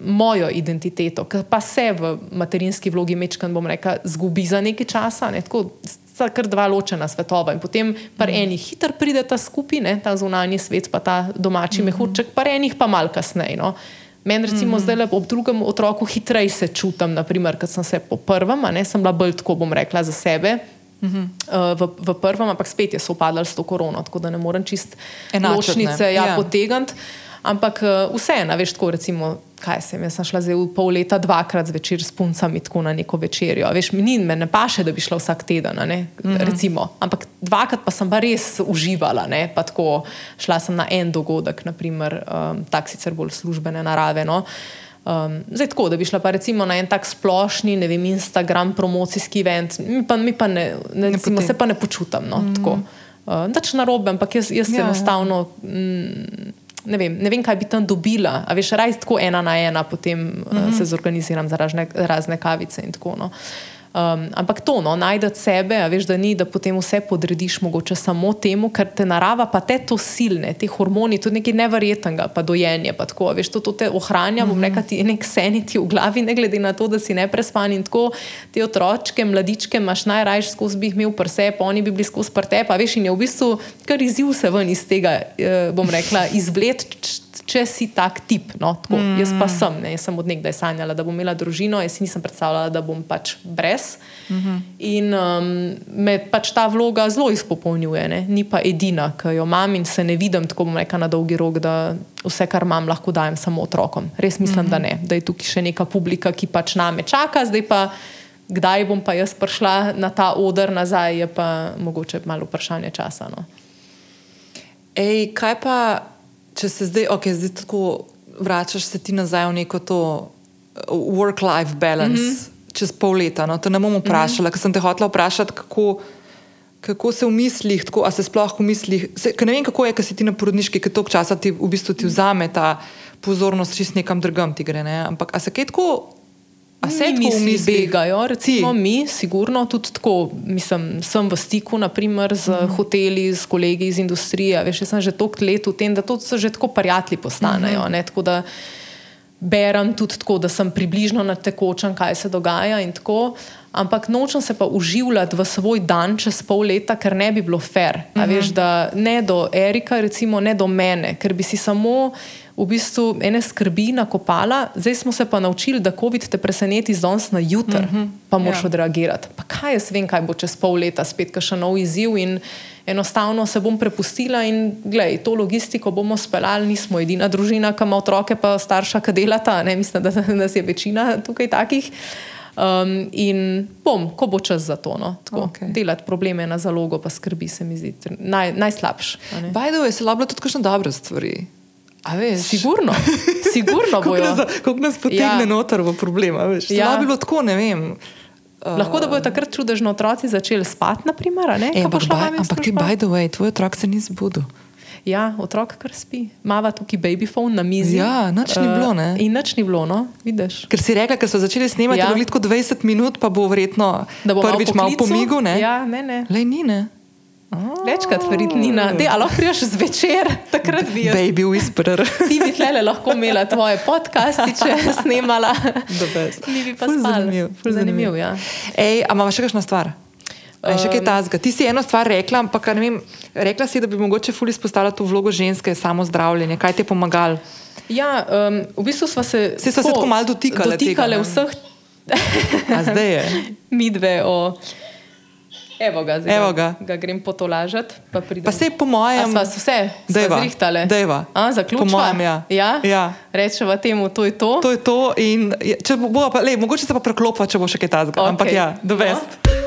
mojo identiteto, ki pa se v materinski vlogi mečkan, bom rekel, zgubi za nekaj časa. Ne, tako, sta kar dva ločena svetova in potem par mm. enih hitro pride ta skupina, ta zunanji svet, pa ta domači mm -hmm. mehurček, par enih pa mal kasneje. No. Meni, recimo, mm -hmm. zdaj ob drugem otroku hitreje se čutim, naprimer, ker sem se po prvem, ne sem bila bolj tako, bom rekla, za sebe. Mm -hmm. uh, v, v prvem, ampak spet je sopadal s to korono, tako da ne morem čist enočnice ja, ja. potegniti. Ampak uh, vseeno, veš, tako recimo, kaj sem jaz šla zdaj pol leta dvakrat zvečer s puncami tako na neko večerjo. Veš, ni, me ne paše, da bi šla vsak teden, mm -hmm. ampak dvakrat pa sem pa res uživala, ne? pa tako šla sem na en dogodek, naprimer, um, tak sicer bolj službene narave. No? Um, zdaj, tako da bi šla pa recimo na en tak splošni, ne vem, Instagram promocijski event, mi pa, mi pa ne, ne, recimo, se pa ne počutam. No, mm -hmm. uh, Dač na robe, ampak jaz, jaz ja, enostavno. Ja. Mm, ne vem, ne vem, kaj bi tam dobila. A veš, raj tako ena na ena, potem mm -hmm. uh, se zorganiziram za razne, razne kavice in tako naprej. No. Um, ampak to, no, najdete sebe, veš, da ni, da potem vse podrediš mogoče samo temu, ker te narava, pa te to silne, te hormoni, to je nekaj nevrjetnega, pa dojenje, pa tako, veš, to, to te ohranja, bom mhm. rekel, ti nek seniti v glavi, ne glede na to, da si neprespan in tako, te otročke, mladičke, imaš najrajš skozi bi jih imel prse, pa oni bi bili skozi prte, pa veš, in je v bistvu kar izziv se ven iz tega, eh, bom rekla, izvlet če si tak tip. No, mm. Jaz pa sem, ne, jaz sem od nekdaj sanjala, da bom imela družino, jaz nisem predstavljala, da bom pač brez. Mm -hmm. In um, me pač ta vloga zelo izpopolnjuje, ne. ni pa edina, ki jo imam in se ne vidim tako, bom rekla, na dolgi rok, da vse, kar imam, lahko dajem samo otrokom. Res mislim, mm -hmm. da ne, da je tukaj še neka publika, ki pač name čaka, zdaj pa. Kdaj bom pa jaz prišla na ta oder nazaj, je pa mogoče malo vprašanje časa. No. Ej, kaj pa če se zdaj, okay, zdaj tako vračaš se ti nazaj v neko to uh, work-life balance mm -hmm. čez pol leta, no, te ne bom vprašala, mm -hmm. ker sem te hotela vprašati, kako. Kako se v mislih, tako, a se sploh v mislih, se, ne vem, kako je, ker si ti na porodniški, ker toliko časa ti v bistvu ti vzame ta pozornost, čist nekam drugam ti gre. Ne? Ampak, a se kaj tako A se mi misli begajo, recimo Ti. mi, sigurno tudi tako, mislim, sem v stiku naprimer, z uh. -huh. hoteli, z kolegi iz industrije, veš, sem že toliko let v tem, da to so že tako prijatelji postanejo. Uh -huh. Tako da berem tudi tako, da sem približno na tekočem, kaj se dogaja in tako. Ampak nočem se pa uživati v svoj dan čez pol leta, ker ne bi bilo fair. Uh -huh. veš, ne do Erika, recimo, ne do mene, ker bi si samo v bistvu ene skrbi nakopala, zdaj smo se pa naučili, da COVID te preseneti z danes na jutr, mm -hmm. pa moraš ja. odreagirati. Pa kaj jaz vem, kaj bo čez pol leta, spet še nov izziv in enostavno se bom prepustila in gledaj, to logistiko bomo speljali, nismo edina družina, ki ima otroke, pa starša, ki delata, ne mislim, da, da je večina tukaj takih. Um, in bom, ko bo čas za to, no, okay. delati probleme na zalogo, pa skrbi se mi zdi naj, najslabše. Bajdo je se lablo tudi kakšne dobre stvari. Sigurno, sigurno bojo. Kako nas potegne ja. noter v problem? Ja. Bilo tako, ne vem. Uh, Lahko da bodo takrat čudežno otroci začeli spati, naprimer. E, ampak, baj, ampak ti, by the way, tvoj otrok se ni zbudil. Ja, otrok kar spi. Mava tukaj babyfon na mizi. Ja, nič ni bilo. Ne? Uh, in nič ni bilo, no, vidiš. Ker si rekla, ker so začeli snemati, ja. da bo 20 minut, pa bo verjetno prvič malo pomigal. Ja, ne, ne. Lej, ni, ne. Večkrat verjetno, ali lahko priješ zvečer, takrat bi jaz. Baby whisperer. Ti bi tle lahko imela tvoje podcasti, če bi snimala. Ti bi pa spala. Zanimiv. Zanimiv, ja. Ej, a imaš še kakšno stvar? Um, še kaj tazga. Ti si eno stvar rekla, ampak ne vem, rekla si, da bi mogoče ful izpostavila to vlogo ženske, samo zdravljenje. Kaj ti je pomagalo? Ja, um, v bistvu smo se. Se smo se tako malo dotikali. Dotikali tega, vseh. a zdaj je. Mi dve o. Evo ga, zdaj Evo ga. ga grem potolažiti. Pa, pa se po mojem, so vse zrihtale. Zaključimo. Po mojem, ja. ja? ja. Rečemo temu, to je to. To je to. In, če bo, bo pa, lej, mogoče se pa preklopa, če bo še kaj tazga. Okay. Ampak ja, dovest. No.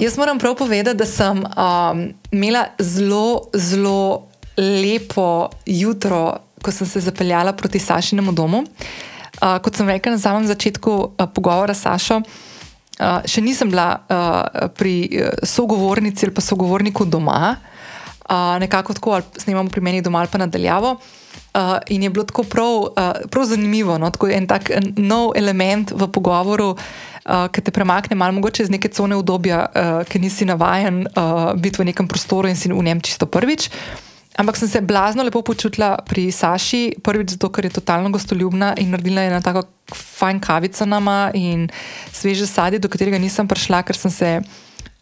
Jaz moram prav povedati, da sem um, imela zelo, zelo lepo jutro, ko sem se zapeljala proti Sašinemu domu. Uh, kot sem rekla na samem začetku uh, pogovora s Sašo, uh, še nisem bila uh, pri sogovornici ali pa sogovorniku doma, uh, nekako tako, ali snemamo pri meni doma ali pa nadaljavo. Uh, in je bilo tako prav, uh, prav zanimivo, no? tako en tak nov element v pogovoru, uh, ki te premakne malo mogoče iz neke cone obdobja, uh, ki nisi navaden uh, biti v nekem prostoru in si v njem čisto prvič. Uh, Ampak sem se blazno lepo počutila pri Saši, prvič zato, ker je totalno gostoljubna in naredila je na tako fajn kavico nama in sveže sadje, do katerega nisem prišla, ker sem se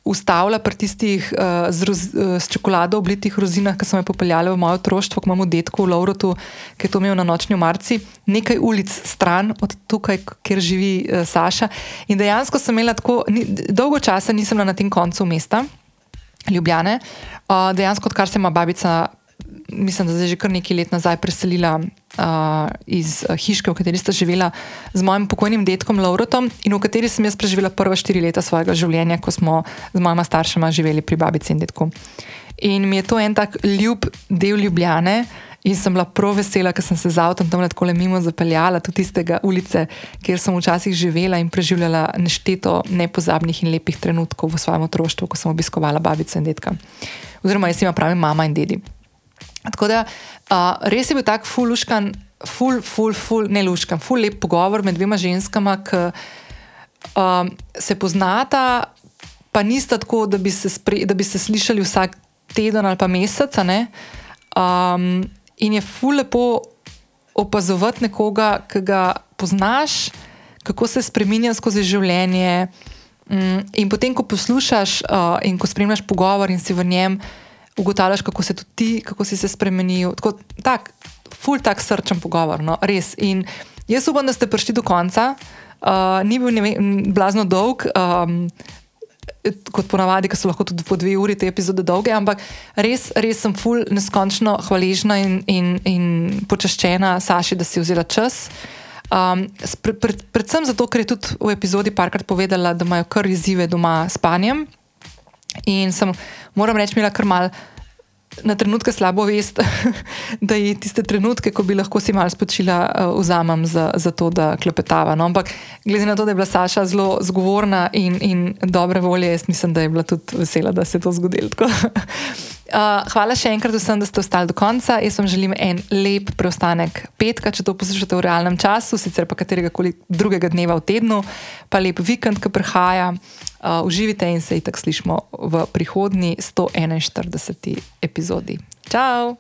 ustavila pri tistih uh, roz, uh, s čokolado oblitih rozinah, ki so me popeljali v mojo otroštvo, ko imamo detko v Laurotu, ki je to imel na nočni marci, nekaj ulic stran od tukaj, kjer živi uh, Saša. In dejansko sem imela tako, ni, dolgo časa nisem bila na tem koncu mesta. Ljubljane. Uh, dejansko, odkar se ima babica mislim, da je že kar nekaj let nazaj preselila uh, iz hiške, v kateri sta živela z mojim pokojnim detkom Laurotom in v kateri sem jaz preživela prva štiri leta svojega življenja, ko smo z mojima staršema živeli pri babici in detku. In mi je to en tak ljub del Ljubljane. In sem bila prav vesela, ker sem se z avtom tam tako le mimo zapeljala, tudi tistega ulice, kjer sem včasih živela in preživljala nešteto nepozabnih in lepih trenutkov v svojem otroštvu, ko sem obiskovala babico in detka. Oziroma, jaz jim pravim mama in dedi. Tako da uh, res je bil tak fuluškan, ful, ful, ful, ne luškan, ful lep pogovor med dvema ženskama, ki uh, se poznata, pa nista tako, da bi, se spre, da bi se slišali vsak teden ali pa mesec. Um, in je ful lepo opazovati nekoga, ki ga poznaš, kako se spremenja skozi življenje. Um, in potem, ko poslušaš uh, in ko spremljaš pogovor in si v njem ugotavljaš, kako se tudi ti, kako si se spremenil. Tako, tak, ful tak srčen pogovor, no, res. In jaz upam, da ste prišli do konca. Uh, ni bil vem, blazno dolg, um, kot ponavadi, ki so lahko tudi po dve uri te epizode dolge, ampak res, res sem ful neskončno hvaležna in, in, in počaščena Saši, da si vzela čas. Um, pre, pre, predvsem zato, ker je tudi v epizodi parkrat povedala, da imajo kar izzive doma s spanjem In sem, moram reči, imela kar mal. Na trenutke slabo vest, da je tiste trenutke, ko bi lahko si malo spočila, uh, vzamem za, za to, da klepetava. No? Ampak glede na to, da je bila Saša zelo zgovorna in, in dobre volje, jaz mislim, da je bila tudi vesela, da se je to zgodilo. Uh, hvala še enkrat vsem, da ste ostali do konca. Jaz vam želim en lep preostanek petka, če to poslušate v realnem času, sicer pa katerega koli drugega dneva v tednu, pa lep vikend, ki prihaja. Uh, uživite in se itak slišmo v prihodnji 141. epizodi. Ciao!